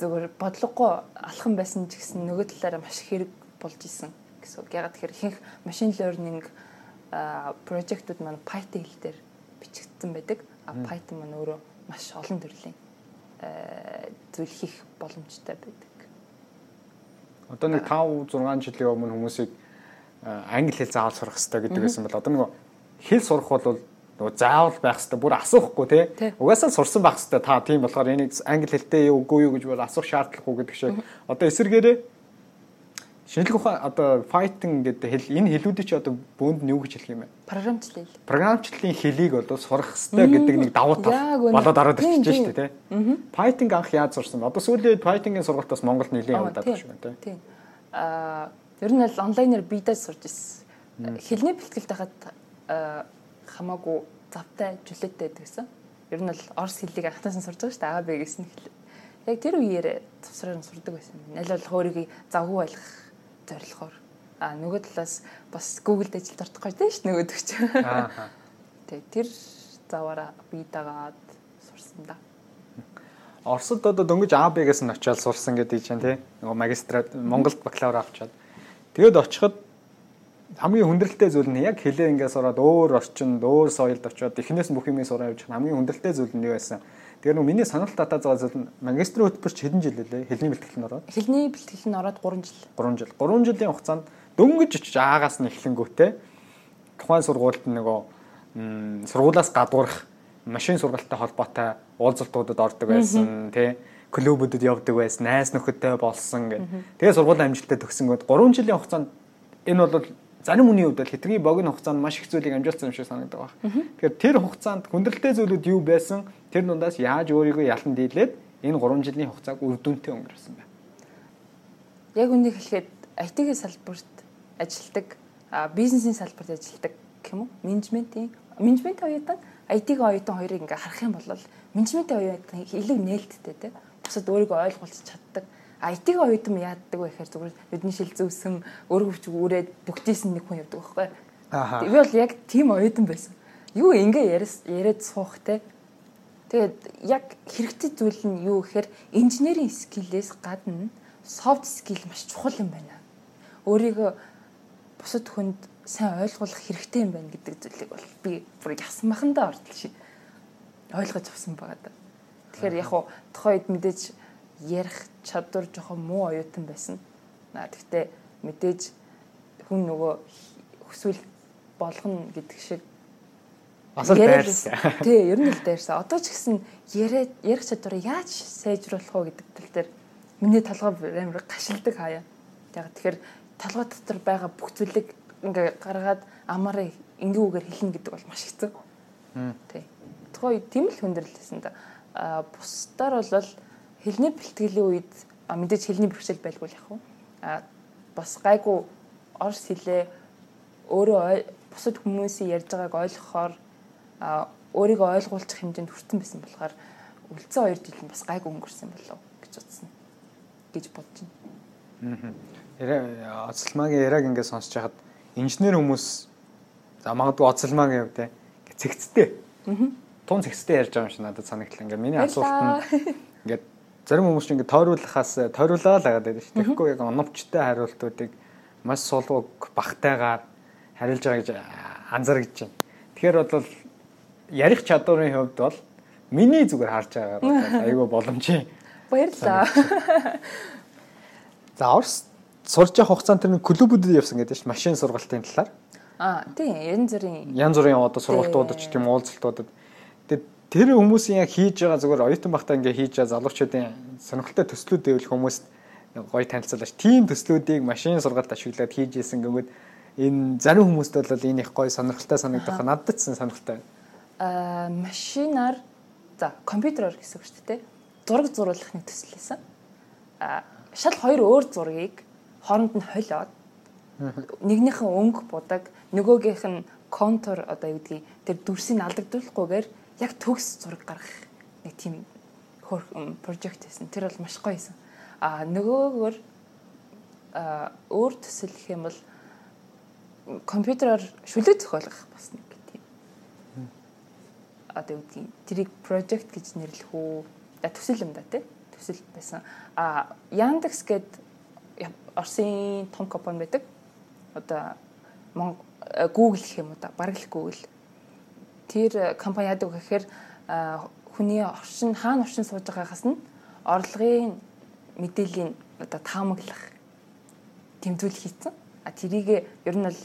[SPEAKER 2] зөвөр бодлогогүй алхам байсан ч гэсэн нөгөө талаараа маш хэрэг болж исэн гэсэн үг. Ягаад тэгэхээр ихэнх машин learning прожектууд маань Python хэл дээр бичигдсэн байдаг. А Python маань өөрөө маш олон төрлийн зүйл хийх боломжтой байдаг.
[SPEAKER 1] Одоо нэг 5 6 жилийн өмнө хүмүүсийг англи хэл заавал сурах хэрэгтэй гэдэг байсан бол одоо нэг хэл сурах бол нөгөө заавал байх хэрэгтэй бүр асуухгүй тий. Угаасаа сурсан байх хэрэгтэй та тийм болохоор энийг англи хэлтэй юу үгүй юу гэж бол асуух шаардлагагүй гэдэг шиг. Одоо эсэргээрээ Шинжлэх ухаан одоо fighting гэдэг хэл энэ хэлүүдийг чи одоо бөөнд нь юу гэж хэлэх юм бэ?
[SPEAKER 2] Програмчлал.
[SPEAKER 1] Програмчлалын хэлийг бол сурах хэрэгтэй гэдэг нэг давуу тал болоод ороод ирчихэж шүү дээ, тий. Python анх яаж сурсан? Одоо сүүлийн Python-ийн сургалтаас Монголд нэлээд явагдаад байна шүү дээ, тий.
[SPEAKER 2] Аа, ер нь л онлайнаар бидээ сурж ирсэн. Хэлний бэлтгэлд хахад хамаагүй завтай жүлээтэй байдагсан. Ер нь л орс хэлийг анхнаасаа сурж байгаа шүү дээ. Аа бэ гэсэн хэл. Яг тэр үеэр тусраар нь сурдаг байсан. Аль болох өөрийгөө завгүй байлгах зорилгоор а нөгөө талаас бас Google-д ажилд орох гэж тийм шүү нөгөө төгч. Аа. Тэг тэр заваараа бие дагаад сурсан да.
[SPEAKER 1] Оросд одоо дөнгөж АБ-гээс нь очиад сурсан гэдэг чинь тий. Нөгөө магистрат Монголд бакалавр авчаад. Тэгэд очиход хамгийн хүндрэлтэй зүйл нь яг хэлээ ингээс ороод өөр орчинд, өөр соёлд очиод эхнээс бүх юмыг сураа явж хамгийн хүндрэлтэй зүйл нь юу байсан? Тэгэхээр нөгөө миний санал татаад байгаа зүйл нь магистрийн хөтөлбөрч хэдэн жил лээ? Хэлний бэлтгэл нь ороод.
[SPEAKER 2] Хэлний бэлтгэл нь ороод 3 жил.
[SPEAKER 1] 3 жил. 3 жилийн хугацаанд дөнгөж очиж аагаас нь эхлэнгүүтээ тухайн сургуульд нөгөө сургуулаас гадуурх машин сургалттай холбоотой уулзалтуудад ордог байсан тий клубүүдэд явдаг байсан найз нөхөдтэй болсон гэх. Тэгээ сургуулийн амжилттай төгсөнгөд 3 жилийн хугацаанд энэ бол зарим хүний хувьд хэтргийн богино хугацаанд маш их зүйлийг амжилтсан юм шиг санагддаг байна. Тэгэхээр тэр хугацаанд хүндрэлтэй зүйлүүд юу байсан? Тэр дундаас яаж өөрийгөө ялан дийлээд энэ 3 жилийн хугацааг үр дүнтэй өнгөрөөсөн бэ?
[SPEAKER 2] Яг үнийг хэлэхэд IT-ийн салбарт ажилдаг бизнесийн салбарт ажилладаг гэх юм уу? Менежментийн менежмент оюутан IT-г оюутан хоёрыг ингээ харах юм бол менежментийн оюутан илүү нээлттэй те. Бусад өөрийгөө ойлгуулж чаддаг. IT-г оюутан яаддаг вэ гэхээр зүгээр нүдний шил зүүсэн өөрөг үрээд бүгдээс нь нэг хүн явдаг байхгүй. Аа. Би бол яг тийм оюутан байсан. Юу ингээ яриад суух те. Тэгээд яг хэрэгтэй зүйл нь юу гэхээр инженерийн скиллээс гадна soft skill маш чухал юм байна. Өөрийгөө бусад хүнд сайн ойлгуулах хэрэгтэй юм байна гэдэг зүйлийг бол би бүр ясан махандаа ортол ши ойлгож авсан байгаа да. Тэгэхээр яг хуу тухайд мэдээж ярих чадвар жоохон муу оюутан байсан. Аа тэгтээ мэдээж хүн нөгөө хүсвэл болгоно гэдэг шиг
[SPEAKER 1] Асар дайрсан.
[SPEAKER 2] Тий, ер нь л дайрсан. Одоо ч гэсэн яриа ярих чадварыг яаж сайжруулах вэ гэдэг тал дээр миний толгой амар гашилдаг хаяа. Яг тэгэхээр толгой дотор байгаа бүх зүйлийг ингээ гаргаад амаараа ингээгүүгээр хэлнэ гэдэг бол маш хэцүү. Тий. Тухай тийм л хүндрэлсэн да. А бусдаар бол хэлний бэлтгэлийн үед мэдээж хэлний бэрхшээл байлгүй л яг уу. А бас гайгүй орс хэлээ өөрөө бусад хүмүүсийн ярьж байгааг ойлгохоор өөрийгөө ойлгуулчих хэмжээнд хүрсэн байсан болохоор үлцэн хоёр жил нь бас гайгүй өнгөрсөн болов гэж утсан гэж бодож
[SPEAKER 1] байна. Аа. Оцлмагийн яраг ингээд сонсож хахад инженер хүмүүс за магадгүй оцлмагийн хувьд ингээд цэгцтэй. Аа. Тун цэгцтэй ярьж байгаа юм шиг надад санагдлаа. Ингээд миний асуулт нь зарим хүмүүс чинь ингээд тойруулахаас тойруулаа л агаад байдаг шүү. Тэгэхгүй яг оновчтой хариултуудыг маш сулууг багтайгаар хариулж байгаа гэж анзаарч байна. Тэгэхээр бол ярих чадварын хувьд бол миний зүгээр харж байгаагаар айгүй боломжтой.
[SPEAKER 2] Баярлалаа.
[SPEAKER 1] За Орос сурж явах хугацаанд тэр клубүүдэд явсан гэдэг чинь машин сургалтын талаар.
[SPEAKER 2] Аа тийм янз бүрийн
[SPEAKER 1] янз бүрийн одоо сургалтуудад ч тийм уулзалтуудад тэр хүмүүсийн яг хийж байгаа зүгээр оюутан багтаа ингээ хийж байгаа залуучуудын сонирхолтой төслүүд дэвлэх хүмүүст гоё танилцуулаач. Тийм төслүүдийг машин сургалт ашиглаад хийж исэн гэмэд энэ зарим хүмүүст бол энэ их гоё сонирхолтой санагдах надад ч сонирхолтой.
[SPEAKER 2] Аа машинаар за компьютероор гэсэн үг шүү дээ. Зураг зурулах нэг төсөл байсан. Аа шал хоёр өөр зургийг хооронд нь холиод нэгнийхэн өнгө будаг нөгөөгийнх нь контур одоо юу гэдгийг тэр дүрсийг алдагдуулахгүйгээр яг төгс зураг гаргах нэг тийм прожект байсан. Тэр бол маш гоё байсан. А нөгөөгөр өөр төсөл гэх юм бол компьютероор шүлэг зохиолгох бас нэг тийм. Одоо гэдгийг тэрийг project гэж нэрлэх үү? Төсөл юм да тий. Төсөл байсан. А Yandex гэдэг Оросын том компани байдаг. Одоо Google гэх юм уу да, бараг л Google тэр компани яадаг гэхээр хүний оршин хаана оршин сууж байгаагаас нь орлогын мэдээллийн одоо таамаглах тэмцүүл хийцэн. А тэрийг ер нь бол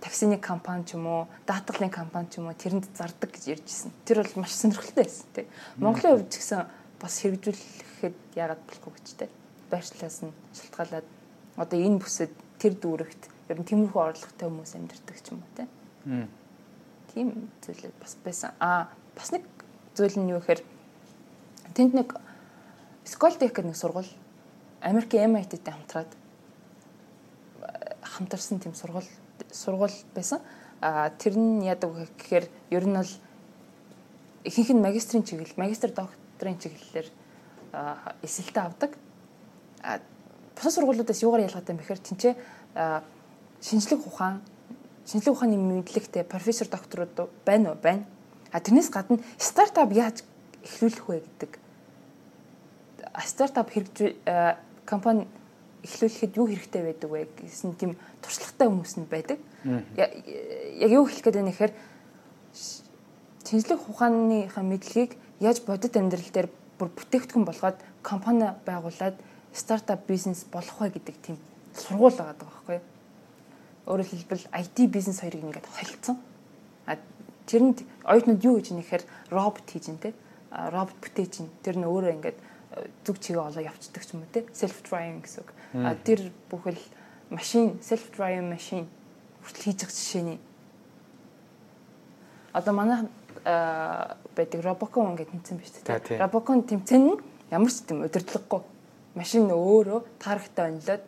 [SPEAKER 2] таксины компани ч юм уу, даатгалын компани ч юм уу тэрэнд зардаг гэж ярьжсэн. Тэр бол маш сонирхолтой байсан тий. Монголын хувьд ч гэсэн бас хэрэгжүүлэхэд яагаад болохгүй гэж тий. Байршлаас нь шалтгаалаад одоо энэ бүсэд тэр дүүрэгт ер нь тиймэрхүү орлоготой хүмүүс амьдардаг ч юм уу тий тийм зүйлүүд бас байсан. Аа бас нэг зүйл нь юу гэхээр тэнд нэг Сколтек гэдэг нэг сургууль Америкийн MIT-тэй хамтраад хамтарсан тийм сургууль сургууль байсан. Аа тэр нь яадаг гэхээр ер нь бол ихэнх нь магистрийн чиглэл, магистр докторийн чиглэлээр эсэлтэ авдаг. Аа бусад сургуулиудаас юугаар ялгаатай юм бэхээр тэнцээ шинжлэх ухаан шинжлэх ухааны мэдлэгтэй профессор докторууд байна уу? Байна. А тэрнээс гадна стартап яаж эхлүүлэх вэ гэдэг стартап хэрэгжүү компани эхлүүлэхэд юу хэрэгтэй байдаг вэ гэсэн тийм туршлагатай хүмүүс нь байдаг. Яг юу хэлэх гээд байна гэхээр шинжлэх ухааныхаа мэдлэгийг яаж бодит амьдрал дээр бүр бүтээгдэхүүн болгоод компани байгуулад стартап бизнес болох вэ гэдэг тийм сургууль байгаа даа байхгүй юу? Өөрөөр хэлбэл IT бизнес хоёрыг ингээд холилдсон. А тэрэнд оюутнууд юу гэж нэхэр робот хийж ин тэ. Робот бүтээж ин. Тэр нь өөрөө ингээд э, зүг чигээ олоо явцдаг юм уу тэ. Self driving гэсэн үг. А тэр бүхэл машин self driving машин хүртэл хийж байгаа жишээний. Одоо манай байдаг Robocon гэдэг тэмцээн биш үү? Robocon тэмцээн нь ямар ч тийм удирдлаггүй машин өөрөө таарахтай онлоод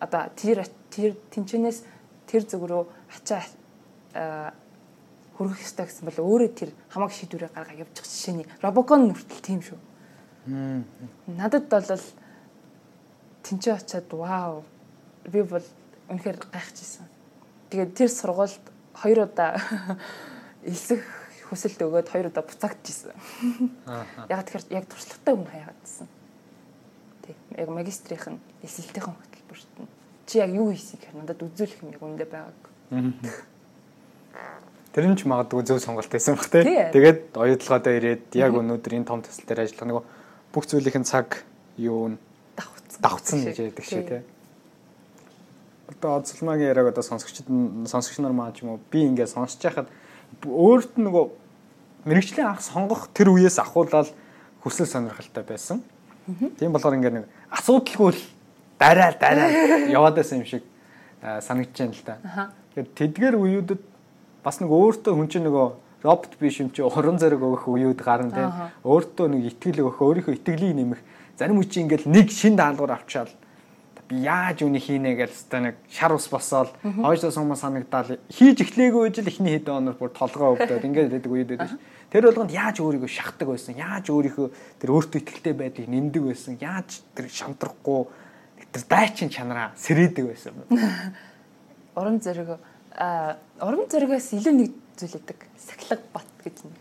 [SPEAKER 2] одоо тэр тэр тэнчнээс тэр зүг рүү ачаа хүргэх ёстой гэсэн бол өөрөө тэр хамаг шийдвэрээ гаргаа явуучих жишээний робокон нүртэл тийм шүү. Надад бол тэнцээ очиад вау би бол үнэхээр гайхажсэн. Тэгээд тэр сургуульд хоёр удаа элсэх хүсэлт өгөөд хоёр удаа буцаагдчихсан. Яг тэгэхээр яг туршлагатай хүн хаяадсан. Тэг. Яг магистрийн элсэлтийн хөтөлбөрт нь чи яг юу хийсийг надад үзүүлэх юм яг үндэ байгааг.
[SPEAKER 1] Тэр нь ч магадгүй зөв сонголт байсан баг тий. Тэгээд оюутлагаадаа ирээд яг өнөөдөр энэ том төсөл дээр ажиллах нэг бүх зүйлийн цаг юу
[SPEAKER 2] давхцсан
[SPEAKER 1] давхцсан гэж яддаг шээ тий. Одоо Оцлмагийн яриаг одоо сонсогчд сонсогч нар маань ч юм уу би ингээд сонсож байхад өөрт нь нөгөө мэрэгжлийн анх сонгох тэр үеэс ахуулаад хүсэл сонирхолтой байсан. Тийм болохоор ингээд нэг асуудалгүй л дараа дараа яваад байсан юм шиг санагдаж байна л да. Тэгэхээр тэдгээр үеүүдэд бас нэг өөртөө хүн чинь нөгөө робот биш юм чи уран зориг өгөх үеуд гарна тийм. Өөртөө нэг итгэл өгөх өөрийнхөө итгэлийг нэмэх. Зарим үчи ингээл нэг шин даалгавар авчаал. Би яаж үнийг хийнэ гэж хэвээр нэг шар ус босоод хойшоо сумаа санагдаал. Хийж эхлэегүй жил эхний хэдэн оноор бүр толгоо өвдөд ингээд байдаг үед байдаг ш. Тэр болгонд яаж өөрийгөө шахдаг байсан? Яаж өөрийнхөө тэр өөртөө итгэлтэй байдгийг нэмдэг байсан? Яаж тэр шантрахгүй тэр дайчин чанараа сэрээдэг байсан
[SPEAKER 2] юм. Урам зориг а урам зоригоос илүү нэг зүйлэдэг. Сахилга бат гэж нэг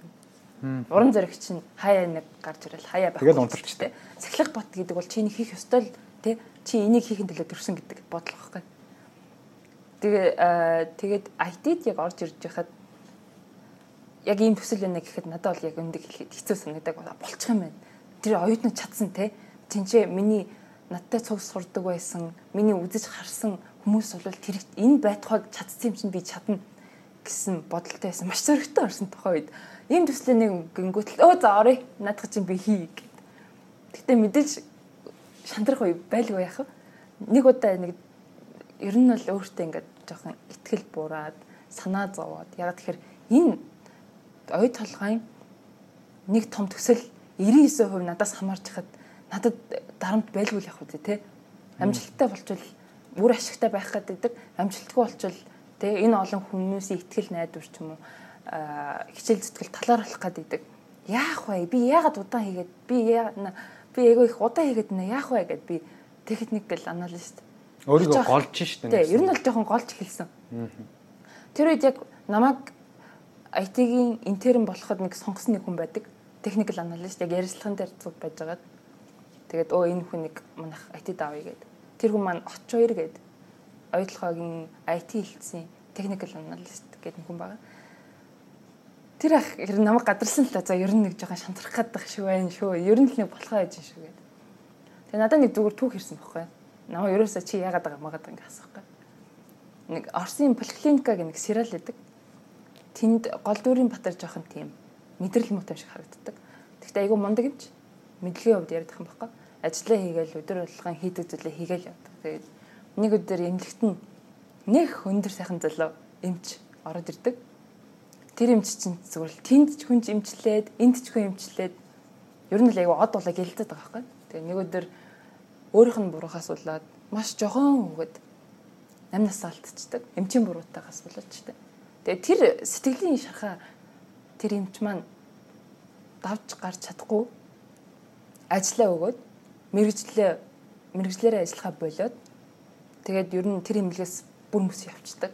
[SPEAKER 2] юм. Урам зориг чинь хаяа нэг гарч ирэл хаяа
[SPEAKER 1] байхгүй. Тэгэл унтарчтэй.
[SPEAKER 2] Сахилга бат гэдэг бол чиний хийх ёстой л тий чи энийг хийхин төлөө төрсөн гэдэг бодлого байхгүй. Тэгээ тэгээд IT-д яг орж ирж байхад яг ийм төсөл байна гэхэд надад бол яг өндөг хэлэхэд хэцүү санагдаг болчих юм байна. Тэр оюутнууд чадсан те. Тинчээ миний надтай цуг сурдаг байсан, миний үзэж харсан хүмүүс бол тэр энэ байтугайг чадсан юм чинь би чадна гэсэн бодолтой байсан. Маш зөрөгтэй орсон тухай үед ийм төслийн нэг гингүүтэл өө за орё наадах чинь би хий гэд. Гэтэ мэдээж шантрах үе байлгүй яах вэ? Нэг удаа нэг ер нь бол өөртөө ингээд жоохон ихтгэл буураад санаа зовоод яг тэгэхээр энэ ой толгойн нэг том төсөл 99% надаас хамаарч хахад надад дарамт байлгүй л явах үү те амжилттай болчвол үр ашигтай байх гэдэг амжилтгүй болчвол тэгээ энэ олон хүмүүсийн ихтгэл найдвар ч юм уу хичээл зүтгэл талаар болох гэдэг яах вэ? Би яагаад удаан хийгээд би би эго их удаан хийгээд нэ яах вэ гэд би техникэл аналист.
[SPEAKER 1] Өөрийгөө голж штэ
[SPEAKER 2] тий ер нь бол жоохон голж хэлсэн. Тэр үед яг намайг IT-ийн интерн болоход нэг сонгосон нэг хүн байдаг. Техникэл аналист яг ярилцлаган дээр зүг байж байгаа тэгээд өө энэ хүн нэг манайх IT давъя гэдэг тэр хүн маань оч хоёр гээд ойдлогоогийн IT хэлтсэн technical analyst гэдэг хүн байгаа. Тэр ах ер нь намайг гадарсан л та за ер нь нэг жоохон шантрах гадах шүү байна шүү. Ер нь л нэг болохоо яж шүү гэдэг. Тэгээ надад нэг зүгээр түүх ирсэн байхгүй. Намайг ерөөсөө чи яагаад байгаа магаад ингээ асахгүй. Нэг Орсын поликлиника гэх нэг сериал байдаг. Тэнд гол дүрийн батар жоохон тийм мэдрэл муутай шиг харагддаг. Гэхдээ айгүй мундаг юм чи. Мэдлэгийн хувьд байгаа юм байхгүй ажлаа хийгээл өдөр болгон хийдэг зүйлээ хийгээл явдаг. Тэгээд нэг өдөр эмнэлэгт нь нэх өндөр сайхан залуу эмч ороод ирдэг. Тэр эмч чинь зүгээр л тэнд ч хүн эмчлээд, энд ч хүн эмчлээд ер нь л аяга од болоо гэлдээд байгаа байхгүй. Тэгээ нэг өдөр өөрийнх нь буруугаас болоод маш жохон өгöd 8 насаа алдчихдаг. Эмчийн буруутаагаас тийм. Тэгээ тэр сэтгэлийн шархаа тэр эмч маань давж гарч чадахгүй ажиллаа өгөөд мэрэгжлээ мэрэгжлэрээ ажиллахаа болоод тэгээд ер нь тэр имлгээс бүр мөс явцдаг.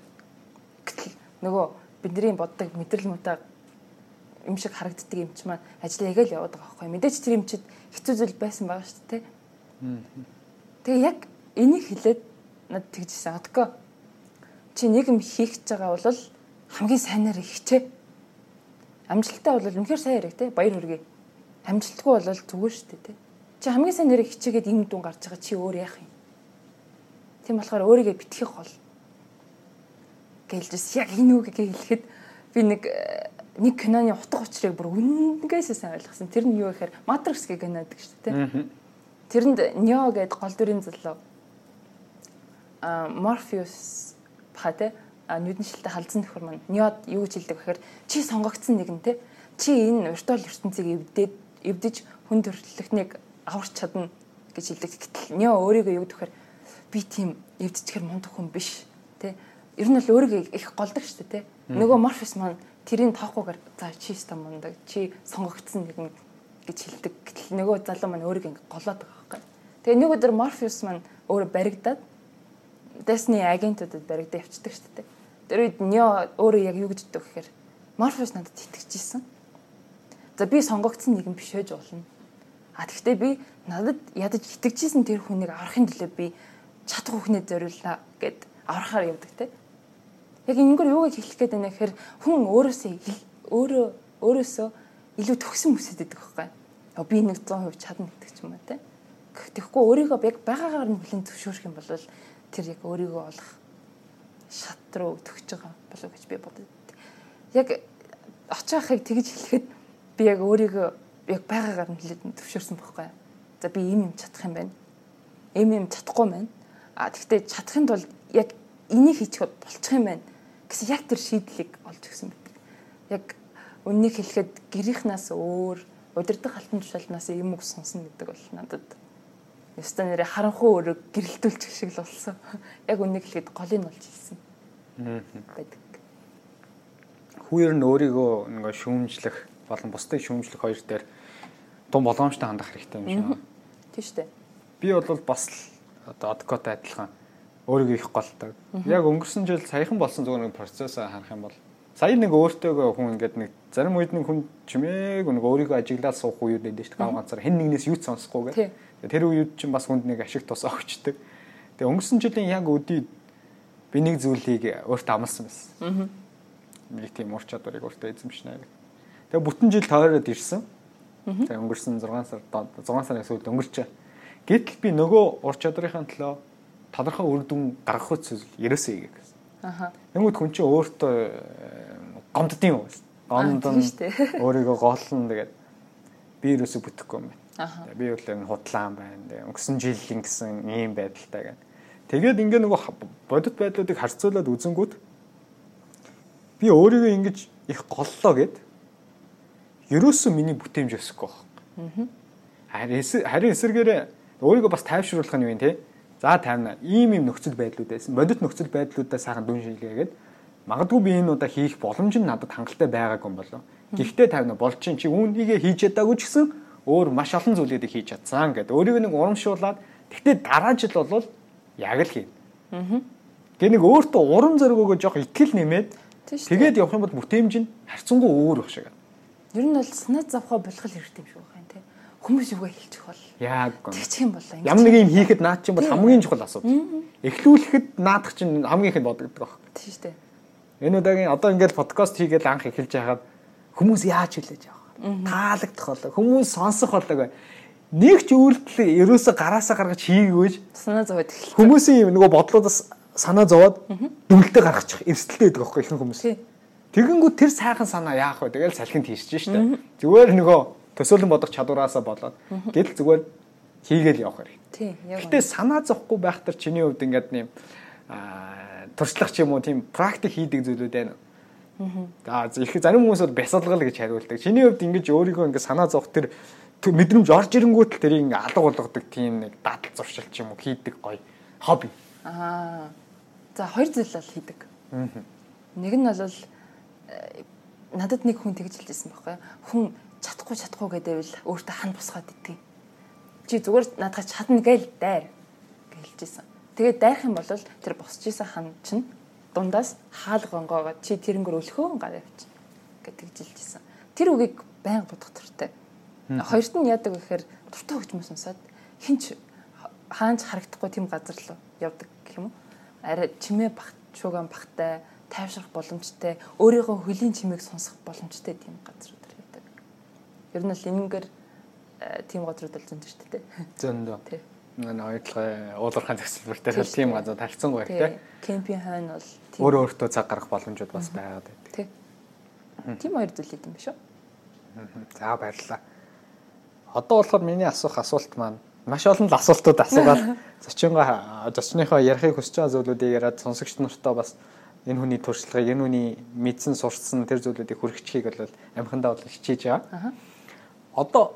[SPEAKER 2] Гэтэл нөгөө бидний боддог мэдрэл мутаа юм шиг харагддаг юм ч маань ажлаа яг л яваад байгаа байхгүй. Мэдээч тэр юм чид хэцүү зүйл байсан байгаа шүү дээ. Тэгээ яг энийг хэлээд над тэгжсэн. Одко чи нэг юм хийх гэж байгаа бол хамгийн сайнаар хийчээ. Амжилттай бол үнэхээр сайн яриг те баяр хүргэе. Амжилтгүй бол зүгээр шүү дээ те. Чи хамгийн сайн нэрээ хичээгээд юм дүн гарч байгаа чи өөр яах юм? Тийм болохоор өөрийгөө битгих гол гэлжс яг энэ үг хэлэхэд би нэг нэг киноны утга учирыг бүр үнгээс сайн ойлгосон. Тэр нь юу гэхээр Matrix гэх кино гэдэг шүү дээ. Тэрэнд Neo гэдэг гол дүрийн залуу а Morpheus ба тэ нүдэншилтэй халдсан нөхөр маань Neo юу гэж хэлдэг гэхээр чи сонгогдсон нэгэн тэ чи энэ виртуал ертөнцийг эвдээд эвдэж хүн төрөлхтнийг аварч чадна гэж хэлдэг. Гэтэл нё өөрийгөө юу гэхээр би тийм эвдчихэр мундаг хүн биш. Тэ ер нь л өөрийгөө их голдог шүү дээ. Нөгөө Morpheus маань тэрийг тоохгүйгээр за чи ста мундаг чи сонгогдсон нэгэн гэж хэлдэг. Гэтэл нөгөө залуу маань өөрийгөө ингээ голоод байгаа байхгүй. Тэгээ нэг өдөр Morpheus маань өөрөө баригдаад Destiny агентуудад баригдаа явчихдаг шүү дээ. Тэр үед Neo өөрөө яг юу гэж хэлдэг гэхээр Morpheus надад итгэжсэн. За би сонгогдсон нэгэн биш байж болно. А тэгвэл би надад ядаж итгэжсэн тэр хүнийг аврахын төлөө би чадах хүнээ зориуллаа гэд аврахаар явдаг те. Яг энэгээр юуг хэлэх гээд байна гэхээр хүн өөрөөсөө өөрөө өөрөөсөө илүү төгсөн хүсэж байдаг байхгүй. Би нэг 100% чадна гэдэг ч юм уу те. Тэгэхгүй өөрийгөө яг байгаагаар нь хүлэн зөвшөөрөх юм бол тэр яг өөрийгөө олох шат руу төгсөж байгаа болов гэж би бодод. Яг очиахыг тэгж хэлэхэд би яг өөрийгөө яг байгаагаар нь хүлэн зөвшөөрсөн байхгүй. За би ийм юм чадах юм байна. Ийм юм чадахгүй байна. А тэгвэл чадахын тулд яг энийг хийчиход болчих юм байна гэсэн яг тэр шийдлийг олж өгсөн байдаг. Яг үннийг хэлэхэд гэрийнхнаас өөр удирдах алтан тушаалнаас юм үг сонсно гэдэг бол надад ёстой нэрээ харанхуй өрөг гэрэлтүүлчих шиг л болсон. Яг үннийг хэлэхэд голыг олж хэлсэн. байдаг.
[SPEAKER 1] Хүүер нь өөрийгөө нэг шүүмжлэх болон бусдыг шүүмжлэх хоёр дээр тун боломжтой хандах хэрэгтэй юм шиг.
[SPEAKER 2] Тийм шүү дээ.
[SPEAKER 1] Би бол бас одоо адвокат адилхан өөрийгөө их голдог. Яг өнгөрсөн жил саяхан болсон зүгээр нэг процессыг харах юм бол сая нэг өөртөөгөө хүн ингээд нэг зарим үед нэг хүн чимээг нэг өөрийгөө ажиглаад суух үед шүү дээ. Гав ганцаар хэн нэгнээс юу ч сонсохгүй гэх. Тэр үед чинь бас хүнд нэг ашиг тус өгчдөг. Тэгээ өнгөрсөн жилийн яг өдий би нэг зүйлийг өөртөө амласан байсан. Би тийм ур чадварыг өөртөө эзэмшнэ. Тэгээ бүтэн жил тойроод ирсэн. Тэгээ өнгөрсөн 6 сар 6 сарын сүүлд өнгөрчээ. Гэтэл би нөгөө ур чадрынхаа төлөө тодорхой үр дүн гаргах үс ерөөсөө хийгээ гэсэн. Аха. Тэнгүүд хүн чинь өөртөө гомддیں۔ юу. Гомдон өөрийгөө голлон тэгээд би ерөөсөө бүтэхгүй юм байна. Би бол энэ худлаан байна. Өнгөрсөн жилийн гэсэн ийм байдалтай гэнэ. Тэгээд ингээ нөгөө бодит байдлуудыг харьцуулаад үзэнгүүт би өөрийгөө ингэж их голлоо гэд ерөөсөө миний бүтээмж өсөхгүй байна. Харин эсэргээрээ өөрийгөө бас тайвшруулах нь юу юм те За тайвна. Ийм ийм нөхцөл байдлууд байсан. Бодит нөхцөл байдлуудаа сайхан дүн шилгээгээд магадгүй би энэ удаа хийх боломж нь надад хангалттай байгаагүй юм болов. Гэхдээ тайвна болж чинь чи үүнийгээ хийж чадаагүй ч гэсэн өөр маш олон зүйлүүдийг хийж чадсан гэдэг. Өөрийг нэг урамшуулад тэгтээ дараа жил бол яг л хийн. Аа. Гэ нэг өөртөө урам зориг өгөө жоох итгэл нэмээд тэгээд явах юм бол бүтээмж нь харцсангүй өөр баг шиг.
[SPEAKER 2] Ер нь бол санаа зовхоо болгох хэрэгтэй юм шиг байна тий. Хүмүүс юугаа хэлчих бол
[SPEAKER 1] Яг гоо.
[SPEAKER 2] Тэгчих юм болоо.
[SPEAKER 1] Ямар нэг юм хийхэд наад чинь бол хамгийн чухал асуудал. Эхлүүлэхэд наадах чинь хамгийн их бодогддог баг.
[SPEAKER 2] Тийм шүү дээ.
[SPEAKER 1] Энэ удаагийн одоо ингээд подкаст хийгээд анх эхэлж байхад хүмүүс яаж хүлээж авах таалагдах болоо хүмүүс сонсох болоо нэг ч үйлдэл ерөөсө гараасаа гаргаж хийгээгүй
[SPEAKER 2] санаа зовоод эхэлсэн
[SPEAKER 1] хүмүүсийн нөгөө бодлоодаас санаа зовоод дүнэлтэ гаргачих эрсдэлтэй байдаг аахгүй ихэнх хүмүүс тэгэнгүүт тэр сайхан санаа яах вэ тэгэл салхинд хийсэж штэ зүгээр нөгөө төсөөлөн бодох чадвараасаа болоод гэдэл зүгээр хийгээл явах хэрэгтэй.
[SPEAKER 2] Тийм.
[SPEAKER 1] Гэтэ санаа зовхгүй байх төр чиний хувьд ингээд нэм туршлах ч юм уу тийм практик хийдэг зүйлүүд байна. Аа. За их зарим хүмүүс бол бясалгал гэж хариулдаг. Чиний хувьд ингэж өөрийгөө ингээд санаа зовх тэр мэдрэмж орж ирэнгүүт л тэрийг ингээд алга болгодог тийм нэг дадал зуршил ч юм уу хийдэг гоё хобби.
[SPEAKER 2] Аа. За хоёр зүйл л хийдэг. Нэг нь бол надад нэг хүн тэгж хэлжсэн байхгүй. Хүн чадахгүй чадахгүй гэдээвэл өөртөө хан босгоод идэв. Чи зүгээр надад чадна гээл дайр гэлжсэн. Тэгээд дайрах юм бол тэр босч исэн хан чинь дундаас хаал гонгоогоо чи тэрнгөр өлхөө гар явчих гэдэг жилжсэн. Тэр үгийг байнга бодох туртай. Хоёрт нь яадаг вэ гэхээр дуртай хөгжмөс сонсоод хинч хаанч харагдахгүй тийм газар руу явдаг гэх юм уу? Арай чимээ багт шууган багтай тайвшрах боломжтой өөрийнхөө хөлийн чимээг сонсох боломжтой тийм газар Ер нь л энэгээр тийм газрууд л зөнд шүү дээ.
[SPEAKER 1] Зөндөө. Тий. Нэг ойдлогын уулуурхайн төсөлбөр дээр тийм газар тархицсан байх тий.
[SPEAKER 2] Кемпийн хойно бол
[SPEAKER 1] өөр өөртөө цаг гаргах боломжууд бас байгаад байдаг.
[SPEAKER 2] Тий. Тийм хоёр зүйл юм биш үү?
[SPEAKER 1] За баярлалаа. Одоо болохоор миний асуух асуулт маань маш олон л асуултууд асуугаад зочингаа зочныхоо ярихыг хүсэж байгаа зүйлүүдийг яриад сонсогч нартай бас энэ хүний туршлагыг энэ хүний мэдсэн сурсан тэр зүйлүүдийг хүргэчихийг бол амхандаа бол хичээж байгаа одоо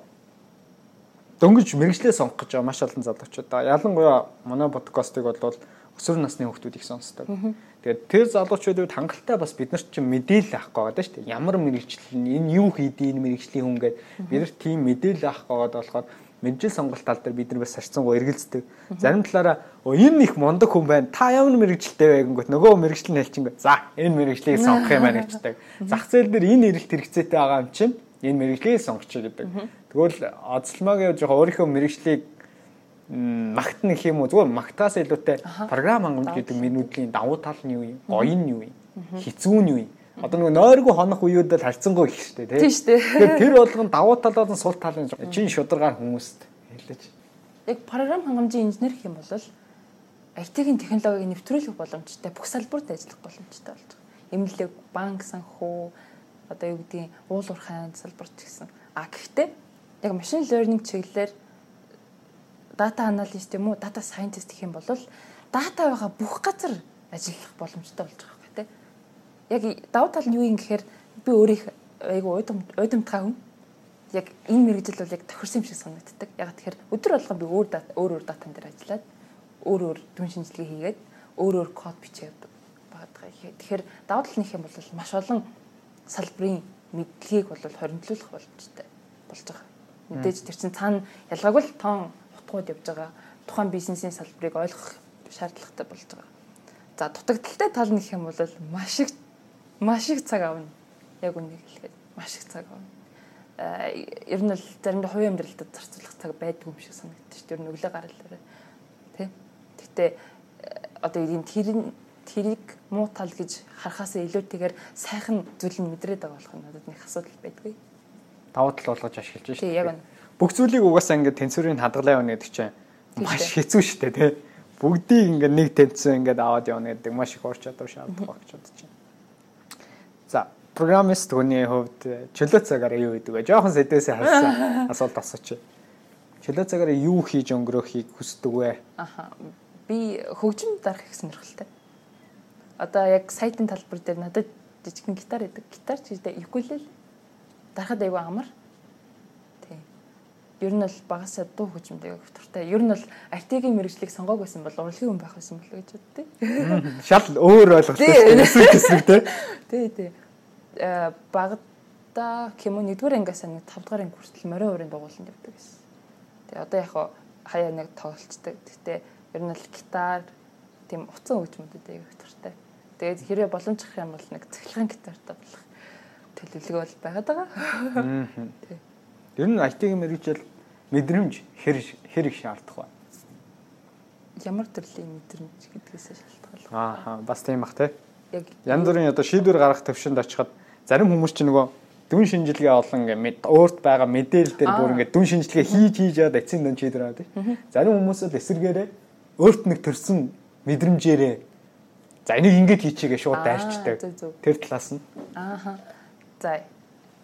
[SPEAKER 1] дөнгөж мэрэгчлээ сонгох гэж байгаа маш олон залуучууд. Ялангуяа манай подкастыг бол өсвөр насны хүүхдүүд их сонсдог. Тэгээд тэр залуучуудад хангалттай бас бид нар чинь мэдээлэл авах гээд шүү дээ. Ямар мэрэгчлэл энэ юу хийдий энэ мэрэгчлийн хүн гээд бид нар тийм мэдээлэл авах гээд болохоор мэдээлэл сонголт тал дээр бид нар бас сарцсангуу эргэлздэг. Зарим талаараа энэ их мундаг хүн байна. Та ямар мэрэгчлээ вэ гингөт нөгөө мэрэгчлэл нь хэлчихэнгөө за энэ мэрэгчлийг сонгох юм байна гэждэг. Зах зээл дээр энэ эрэлт хэрэгцээтэй байгаа юм чинь энэ мэрэгчлийг сонгочих гэдэг. Тэгвэл оцлмагийн жоохон өөрийнхөө мэрэгчлийг магтна гэх юм уу зүгээр магтаас илүүтэй програм хангамж гэдэг менюдлийн давуу тал нь юу юм? Гоё нь юу юм? Хизүү нь юу юм? Одоо нэг нойргүй хонох үеүүд л харьцангуй их штэ
[SPEAKER 2] тийм штэ.
[SPEAKER 1] Тэгэхээр тэр болгон давуу тал болон сул талын чин шударгаар хүмүүст хэлж.
[SPEAKER 2] Яг програм хангамжийн инженер гэх юм бол IT-ийн технологиг нэвтрүүлэх боломжтой бүх салбарт ажиллах боломжтой болж байгаа. Эмнэлэг, банк санхүү, одоо юу гэдгийг уул уурхайн салбарт гэсэн. А гэхдээ яг машин learning чиглэлээр дата аналист юм уу дата сайентист гэх юм бол дата байгаа бүх газар ажиллах боломжтой болж байгаа. Яг давуу тал нь юу юм гэхээр би өөрийнх айгу уйдам уйдамтгай хүн. Яг энэ мэрэгжил бол яг тохирсон юм шиг санагддаг. Яг тэгэхээр өдөр болгон би өөр өөр өөр датан дээр ажиллаад өөр өөр дүн шинжилгээ хийгээд өөр өөр код бичээд байгаа. Тэгэхээр давуу тал нь их юм бол маш олон салбарын мэдлэгийг бол хоригдлуулах боломжтой болж байгаа. Мэдээж тэр чинь цаана ялгаагүй л тоон утгууд явж байгаа. Тухайн бизнесийн салбарыг ойлгох шаардлагатай болж байгаа. За дутагдaltaй тал гэх юм бол маш их маш их цаг авна. Яг үнийг хэлэхэд маш их цаг авна. Э ер нь л заримдаа хувийн амьдралтад зарцуулах цаг байдгүй юм шиг санагдчих. Ер нь өглөө гаралаараа. Тэ? Гэтэ одоо ийм тэр тэрийг муу тал гэж харахаас илүүтэйгээр сайхан зүйл нь мэдрээд байгаа болох нь надад нэг асуудал байдгүй.
[SPEAKER 1] Давуу тал болгож ашиглаж шүү
[SPEAKER 2] дээ. Яг нь
[SPEAKER 1] бүх зүйлийг угаасаа ингээд тэнцвэрийн хадгалаа явна гэдэг чинь маш хэцүү шүү дээ тий. Бүгдийг ингээд нэг тэнцвэр ингээд аваад явна гэдэг маш их ур чадвар шаардлагатай гэж бодож байна. За, программист хүний хувьд чөлөө цагаараа юу гэдэг вэ? Жохон сэдвээсээ харсан асуулт асууч. Чөлөө цагаараа юу хийж өнгөрөөхийг хүсдэг вэ?
[SPEAKER 2] Аха. Би хөгжим дарах их сонирхолтой. Одоо яг сайтын талбар дээр надад жижигхэн гитар идэг. Гитар ч гэдэг юкулел дарахад айгүй амар ер нь бол багасаа дуу хөгжмөд өвтөртэй. Ер нь бол IT-ийн мэрэгжлийг сонгоог байсан бол урлагийн хүн байх байсан болов гэж боддیں۔
[SPEAKER 1] Шал өөр ойлголттой гэсэн тий.
[SPEAKER 2] Тий, тий. Э багада кимо 1-р ангиас нэг 5-р анги хүртэл морин уурын дугууланд явдаг гэсэн. Тэгээ одоо яг хаяа нэг тоглолцдог. Гэхдээ ер нь бол гитар тийм уцан хөгжмөдөд аяг өвтөртэй. Тэгээд хэрэг боломжих юм бол нэг цахилгаан гитартай болох төлөвлөгөө бол байгаад байгаа.
[SPEAKER 1] Тий. Ер нь IT-ийн мэрэгжил мэдрэмж хэр хэр их шаардах вэ?
[SPEAKER 2] Ямар төрлийн мэдрэмж гэдгээс шалтгаалж
[SPEAKER 1] байгаа. Аа бас тийм бах те. Яг янз бүрийн одоо шийдвэр гаргах төвшөнд очиход зарим хүмүүс ч нөгөө дүн шинжилгээ олон ингээд өөрт байгаа мэдээлэл дээр бүр ингээд дүн шинжилгээ хийж хийж яад эцсийн дүн шийдвэр аваад тий. Зарим хүмүүс л эсэргээрээ өөрт нэг төрсэн мэдрэмжээрээ за энийг ингээд хийчихээ шууд дайрчдаг. Тэр талаас нь.
[SPEAKER 2] Ааха. За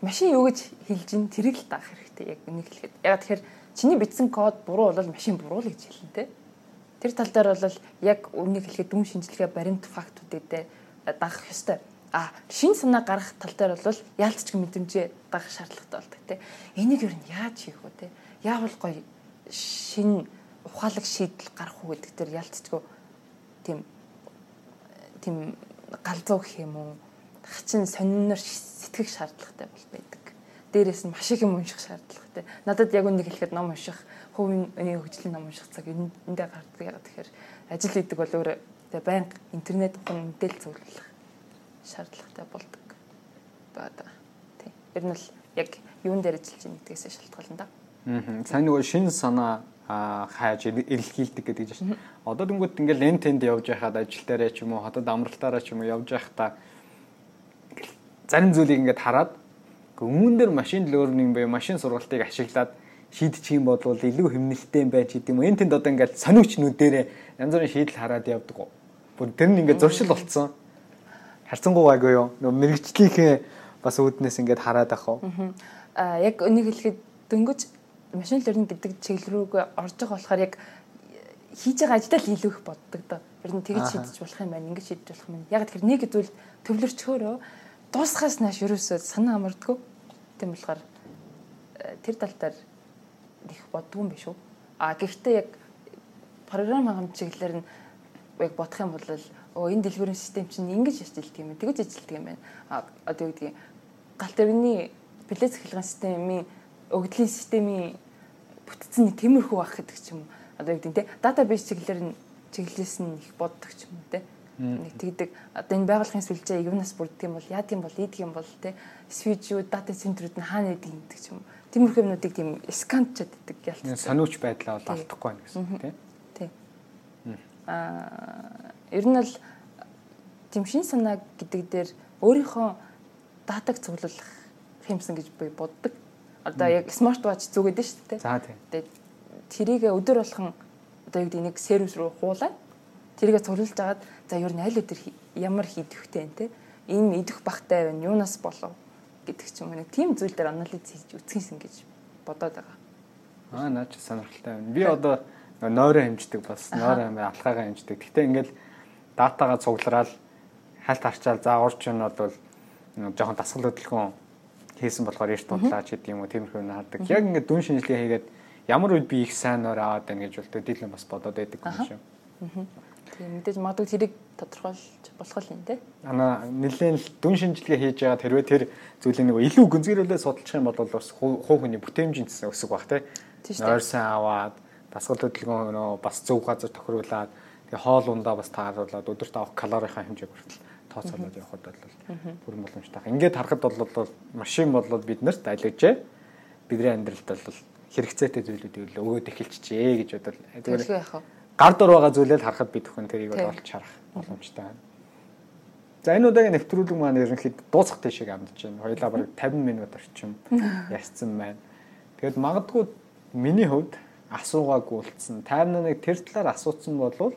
[SPEAKER 2] машин юу гэж хэлж ин тэрийг л даах хэрэгтэй яг нэг хэлэхэд. Яг тэгэхээр чиний бичсэн код буруу бол машин буруу л гэж хэлнэ те. Тэр тал дээр бол яг үнийг хэлэхэд дүн шинжилгээ баримт фактуудыг дагах ёстой. А шин санаа гаргах тал дээр бол яалтч мэдрэмжээ дагах шаардлагатай болдог те. Энийг юу яаж хийх вэ те? Яавал гоё шин ухаалаг шийдэл гарах уу гэдэг дээр яалтчгүй тийм тийм галзуу гэх юм уу хачин сонинор сэтгэх шаардлагатай бол байдаг. Дээрээс нь маш их юм унших шаардлагатай. Надад яг үнийг хэлэхэд ном унших, хувийн хөгжлийн ном унших цаг эндээ гардаг. Яг тэгэхээр ажил хийдэг бол өөр тэгээ байнга интернет ухаан мэдээлэл зөвлөх шаардлагатай болдог. Баада. Тий. Ер нь л яг юун дээр ажиллаж байгаа гэдгээс шалтгаална да.
[SPEAKER 1] Аа. Сайн нөгөө шин санаа хайж эрэлхийлдэг гэдэг чинь. Одоо дүнгууд ингээл эн тэнд явж байхад ажил дээрээ ч юм уу хотод амралтаараа ч юм уу явж байхдаа зарим зүйлийг ингээд хараад өмнө дээр машин learning буюу машин сургалтыг ашиглаад шийдчих юм бол илүү хэмнэлттэй юм байж гэдэг юм. Энэ тэнд одоо ингээд сониуч нүдэрээ янз бүрийн шийдэл хараад явдаг. Бүр тэр нь ингээд зуршил болцсон. Харцангуйгаагүй юу? Нөгөө мэрэгчлийнхээ бас үүднээс ингээд хараад ах уу.
[SPEAKER 2] Аа яг өнийг хэлэхэд дөнгөж машин learning гэдэг чиглэл рүү орж байгаа болохоор яг хийж байгаа ажилдаа л илүү их боддог доо. Ер нь тэгж шийдэж болох юм байна, ингэж шийдэж болох юм. Яг тэгэхээр нэг зүйл төвлөрчхөөрөө дуусахаас нааш ерөөсөө санаа амардгүй. Тийм болохоор э, тэр тал дээр их боддгүй юм биш үү? А гэхдээ яг програм хангамж чиглэлээр нь яг бодох юм бол оо энэ дэлгүүрийн систем чинь ингэж ажилладаг юм байна. Тэгэж ажилладаг юм байна. А одоо юу гэдгийг галт тэрний плэц хэлгэн системийн өгдлийн системийн бүтцэн нэг тиймэрхүү байх гэдэг ч юм. Одоо юу гэдэг те датабейс чиглэлээр нь чиглэлээс нь их боддог ч юм те. Нэг тэгдэг одоо энэ байгууллагын сүлжээ юунаас бүрддэг юм бол яадаг юм бол ийдэг юм бол те свижүүд дата центрүүд нь хаана идэг гэдэг ч юм. Тиймэрхүү юмнуудыг тийм сканчаад идэг
[SPEAKER 1] ялц. Санууч байдлаа бол алдахгүй байна гэсэн те.
[SPEAKER 2] Тий. Аа ер нь л тийм шин санаа гэдэг дээр өөрийнхөө датаг цуглуулах юмсан гэж би боддог. Одоо яг смарт ватч зүгээд нь шүү дээ.
[SPEAKER 1] За.
[SPEAKER 2] Тэгээд тэрийг өдөр болгон одоо яг нэг сервис руу хуулаад тэргээ цуглуулж агаад за ер нь аль өдөр ямар хийдвэхтэй юм те. Энэ идэх бахтай байна. Юунаас болов гэдэг ч юм уу. Тийм зүйл дээр анализ хийж үтсгийсэн гэж бодоод байгаа.
[SPEAKER 1] Аа наач сонирхолтой байна. Би одоо нойроо хэмждэг бас нойроо алхаагаа хэмждэг. Гэтэ ингээл датагаа цуглараад хальт харчаал за урд нь бол жоохон дасгал хөдөлгөөн хийсэн болохоор эрт тудлаач гэдэг юм уу тиймэрхүү юм хардаг. Яг ингээд дүн шинжилгээ хийгээд ямар үед би их сайн нөр аваад байна гэж бол дийлэн бас бодоод байдаг юм шүү.
[SPEAKER 2] Тийм мэдээж магадгүй тэрийг тодорхойлж болох юм те.
[SPEAKER 1] Ана нэлээд л дүн шинжилгээ хийж байгаа тэрвээ тэр зүйлийг нэг илүү гүнзгийрүүлээ судалчих юм бол бас хуу хүний бүтээмжийн цэсээ өсөг бах те. Нойрсан аваад дасгал хөдөлгөөн нөө бас зөв газар тохируулаад тэгээ хоол ундаа бас тааруулаад өдөрт авах калорийн хэмжээг хүртэл тооцоолоод явхад бол бүрэн боломжтой. Ингээд харахад бол машин болоод биднэрт айлгажээ. Бидний амьдралд бол хэрэгцээтэй зүйлүүдийг л өгөөд эхэлчихжээ гэж бодвол
[SPEAKER 2] зүгээр
[SPEAKER 1] гар дор байгаа зүйлээ л харахад бид хүн тэрийг бол олж харах боломжтой байна. За энэ удаагийн нэвтрүүлэг маань ерөнхийд дуусах тийшээ амдаж байна. Хоёлаа бараг 50 минут орчим ярьсан байна. Тэгэл магадгүй миний хувьд асуугаагүй үлдсэн. Тайвна нэг тэр талаар асуусан болвол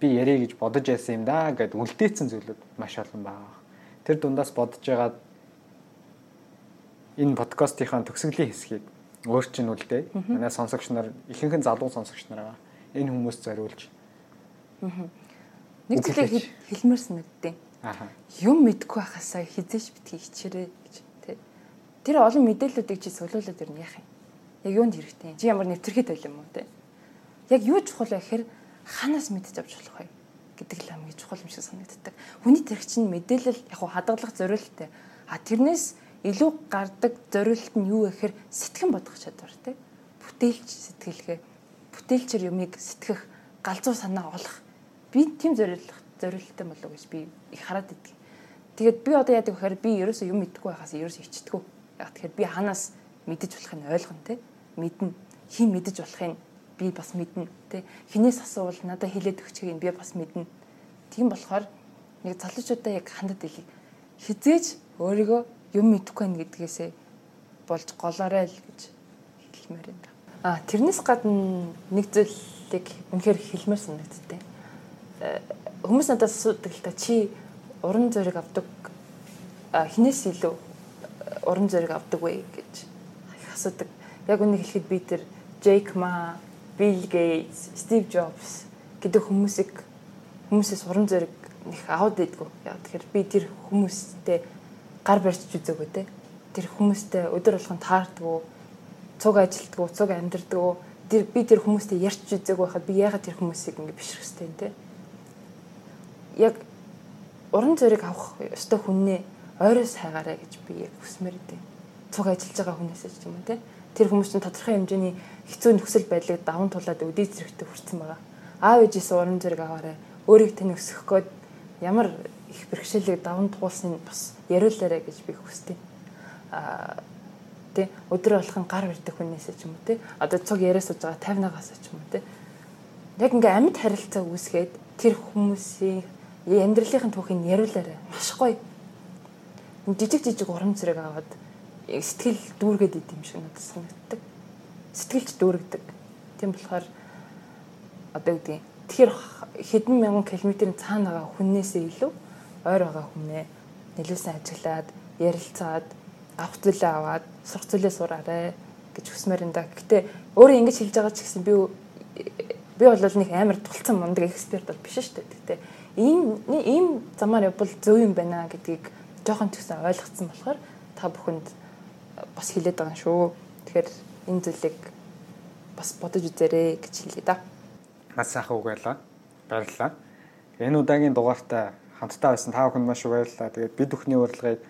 [SPEAKER 1] би ярэ гэж бодож байсан юм да гэд үлдээсэн зүйлүүд маш олон байгаа. Тэр дундаас бодож байгаад энэ подкастынхаа төгсгөлийн хэсгийг өөр чинь үлдээ. Манай сонсогч нар ихэнх нь залуу сонсогч нар байгаа. Энэ хүмүүст зориулж.
[SPEAKER 2] Нэг зүйлийг хэлмээр санагдтыг. Юм мэдгүй байхасаа хизээч битгий хичээрээ гэж тий. Тэр олон мэдээллүүдийг чи сулуулад ирнэ яах юм? Яг юунд хэрэгтэй? Чи ямар нэвтрэх тойл юм уу тий? Яг юу чухал вэ гэхээр ханаас мэдэж авч болох вэ гэдэг л хамгийн чухал юм шиг санагддаг. Хүний тэрэг чинь мэдээлэл яг хадгалах зориулттай. А тэрнээс илүү гардаг зориулт нь юу вэ гэхээр сэтгэн бодох чадвар тий. Бүтээлч сэтгэлгээ бүтээлчээр юмыг сэтгэх галзуу санаа олох. Би тийм зориулах зориулттай болов гэж би их хараад идэг. Тэгээд би одоо яадаг вэ гэхээр би ерөөсөө юм мэдгүй байхаас ерөөсөө ичдэггүй. Яг тэгэхээр би ханаас мэдэж болохыг ойлгоно тий. Мэднэ. Хин мэдэж болохыг би бас мэднэ тий хинээс асуувал надад хэлээд өгчгийг би бас мэднэ тийм болохоор нэг залуучуудаа яг хандад илий хизээж өөрийгөө юм мэдэхгүй байх гэдгээсээ болж голоорой л гэж хэлмээр юм. А тэрнээс гадна нэг зүйлийг үнэхээр хэлмээр санагдтыг. Э, хүмүүс надад асуудаг л та чи уран зориг авдаг хинээс илүү уран зориг авдаг вэ гэж асуудаг. Яг үнийг хэлэхэд би тэр Джейк Ма Bill Gates, Steve Jobs гэдэг хүмүүсийг хүмүүсээс уран зориг их аваад байдгүй. Яг тэгэхээр би тэр хүмүүстэй гар барьж үзээгүй те. Тэр хүмүүстэй өдөр болгон таардггүй, цуг ажилтгүй, цуг амьдрдаггүй. Тэр би тэр хүмүүстэй ярьж үзээгүй байхад би яагаад тэр хүмүүсийг ингэ бишрэх хэвтэй те. Яг уран зориг авах ёстой хүнээ ойроос хайгаарай гэж би яг хүсмээр идэв. Цуг ажиллаж байгаа хүнээсээ ч юм уу те тэр хүмүүс чинь тодорхой хэмжээний хэцүү нөхцөл байдлыг даван туулаад өдөө зэрэгтэй хүрсэн байгаа. Аав ээжээс уран зэрэг аваарай. Өөрийг тань өсгөх гээд ямар их бэрхшээлийг даван туулсныг бас яриулаарай гэж би хүсдэг. Аа тий өдөр болгон гар барьдаг хүнээсээ ч юм уу тий одоо цуг яриас сууж байгаа 50-наас ч юм уу тий яг ингээ амьд харилцаа үүсгээд тэр хүмүүсийн амьдралын түүхийг яриулаарай маш гоё жижиг жижиг уран зэрэг аваад сэтгэл дүүргээд идэм шиг надад санагддаг. Сэтгэлч дүүргдэг. Тийм болохоор одоо юу гэдгийг тэгэхээр хэдэн мянган километрийн цаана байгаа хүннээсээ илүү ойр байгаа хүнээ нэлээсэн ажиглаад ярилцаад авах зүйлээ аваад сурах зүйлээ сураарэ гэж хүсмээр энэ да. Гэтэ өөрөө ингэж хэлж байгаа ч гэсэн би би бол нэг амар тулцсан мундаг эксперт бол биш шүү дээ. Гэтэ ийм ийм замаар явбал зөв юм байна гэдгийг жоохон ч гэсэн ойлгоцсон болохоор та бүхэнд бас хилээд байгаа шүү. Тэгэхээр энэ зүйлийг бас бодож үзээрэй гэж хэлье да.
[SPEAKER 1] Маш сайхан үг байлаа. Баярлалаа. Энэ удаагийн дугаартай хамтдаа байсан та бүхэнд маш их баярлалаа. Тэгээд бид бүхний урилгыг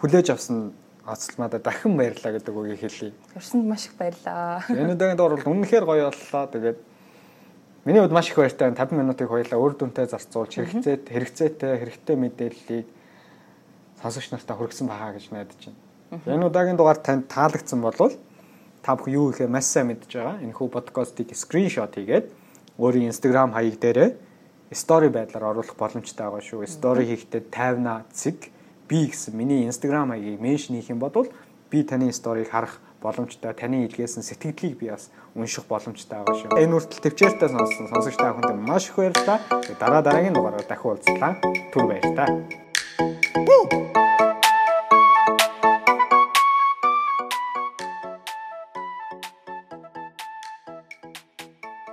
[SPEAKER 1] хүлээж авсан Ацалмада дахин баярлалаа гэдэг үгийг хэлье.
[SPEAKER 2] Өрсөнд маш их баярлалаа.
[SPEAKER 1] Энэ удаагийн дугаар бол үнэнхээр гоё боллоо. Тэгээд миний хувьд маш их баяртай 50 минутыг хоёлаа өөр дүнтэй зарцуулж хэрэгцээ хэрэгцээтэй хэрэгтэй мэдээллийг сонсогч нартаа хүргэсэн байгаа гэж найдаж байна. Энэ удаагийн дугаар танд таалагдсан бол та бүхэн юу гэхээр маш сайн мэдж байгаа. Энэ хүү подкастыг скриншот хийгээд өөрийн Instagram хаяг дээрээ стори байдлаар оруулах боломжтой байгаа шүү. Стори хийхдээ 50 цэг би гэсэн миний Instagram хаягийг меншн хийх юм бол би таны сторийг харах боломжтой таны илгээсэн сэтгэлдлийг би бас унших боломжтой байгаа шүү. Энэ үртэл төвчээртэй сонссон сонсогч та бүхэнд маш их баярлалаа. Дараа дараагийн дугаараар дахин уулзлаа. Түр баярлалаа.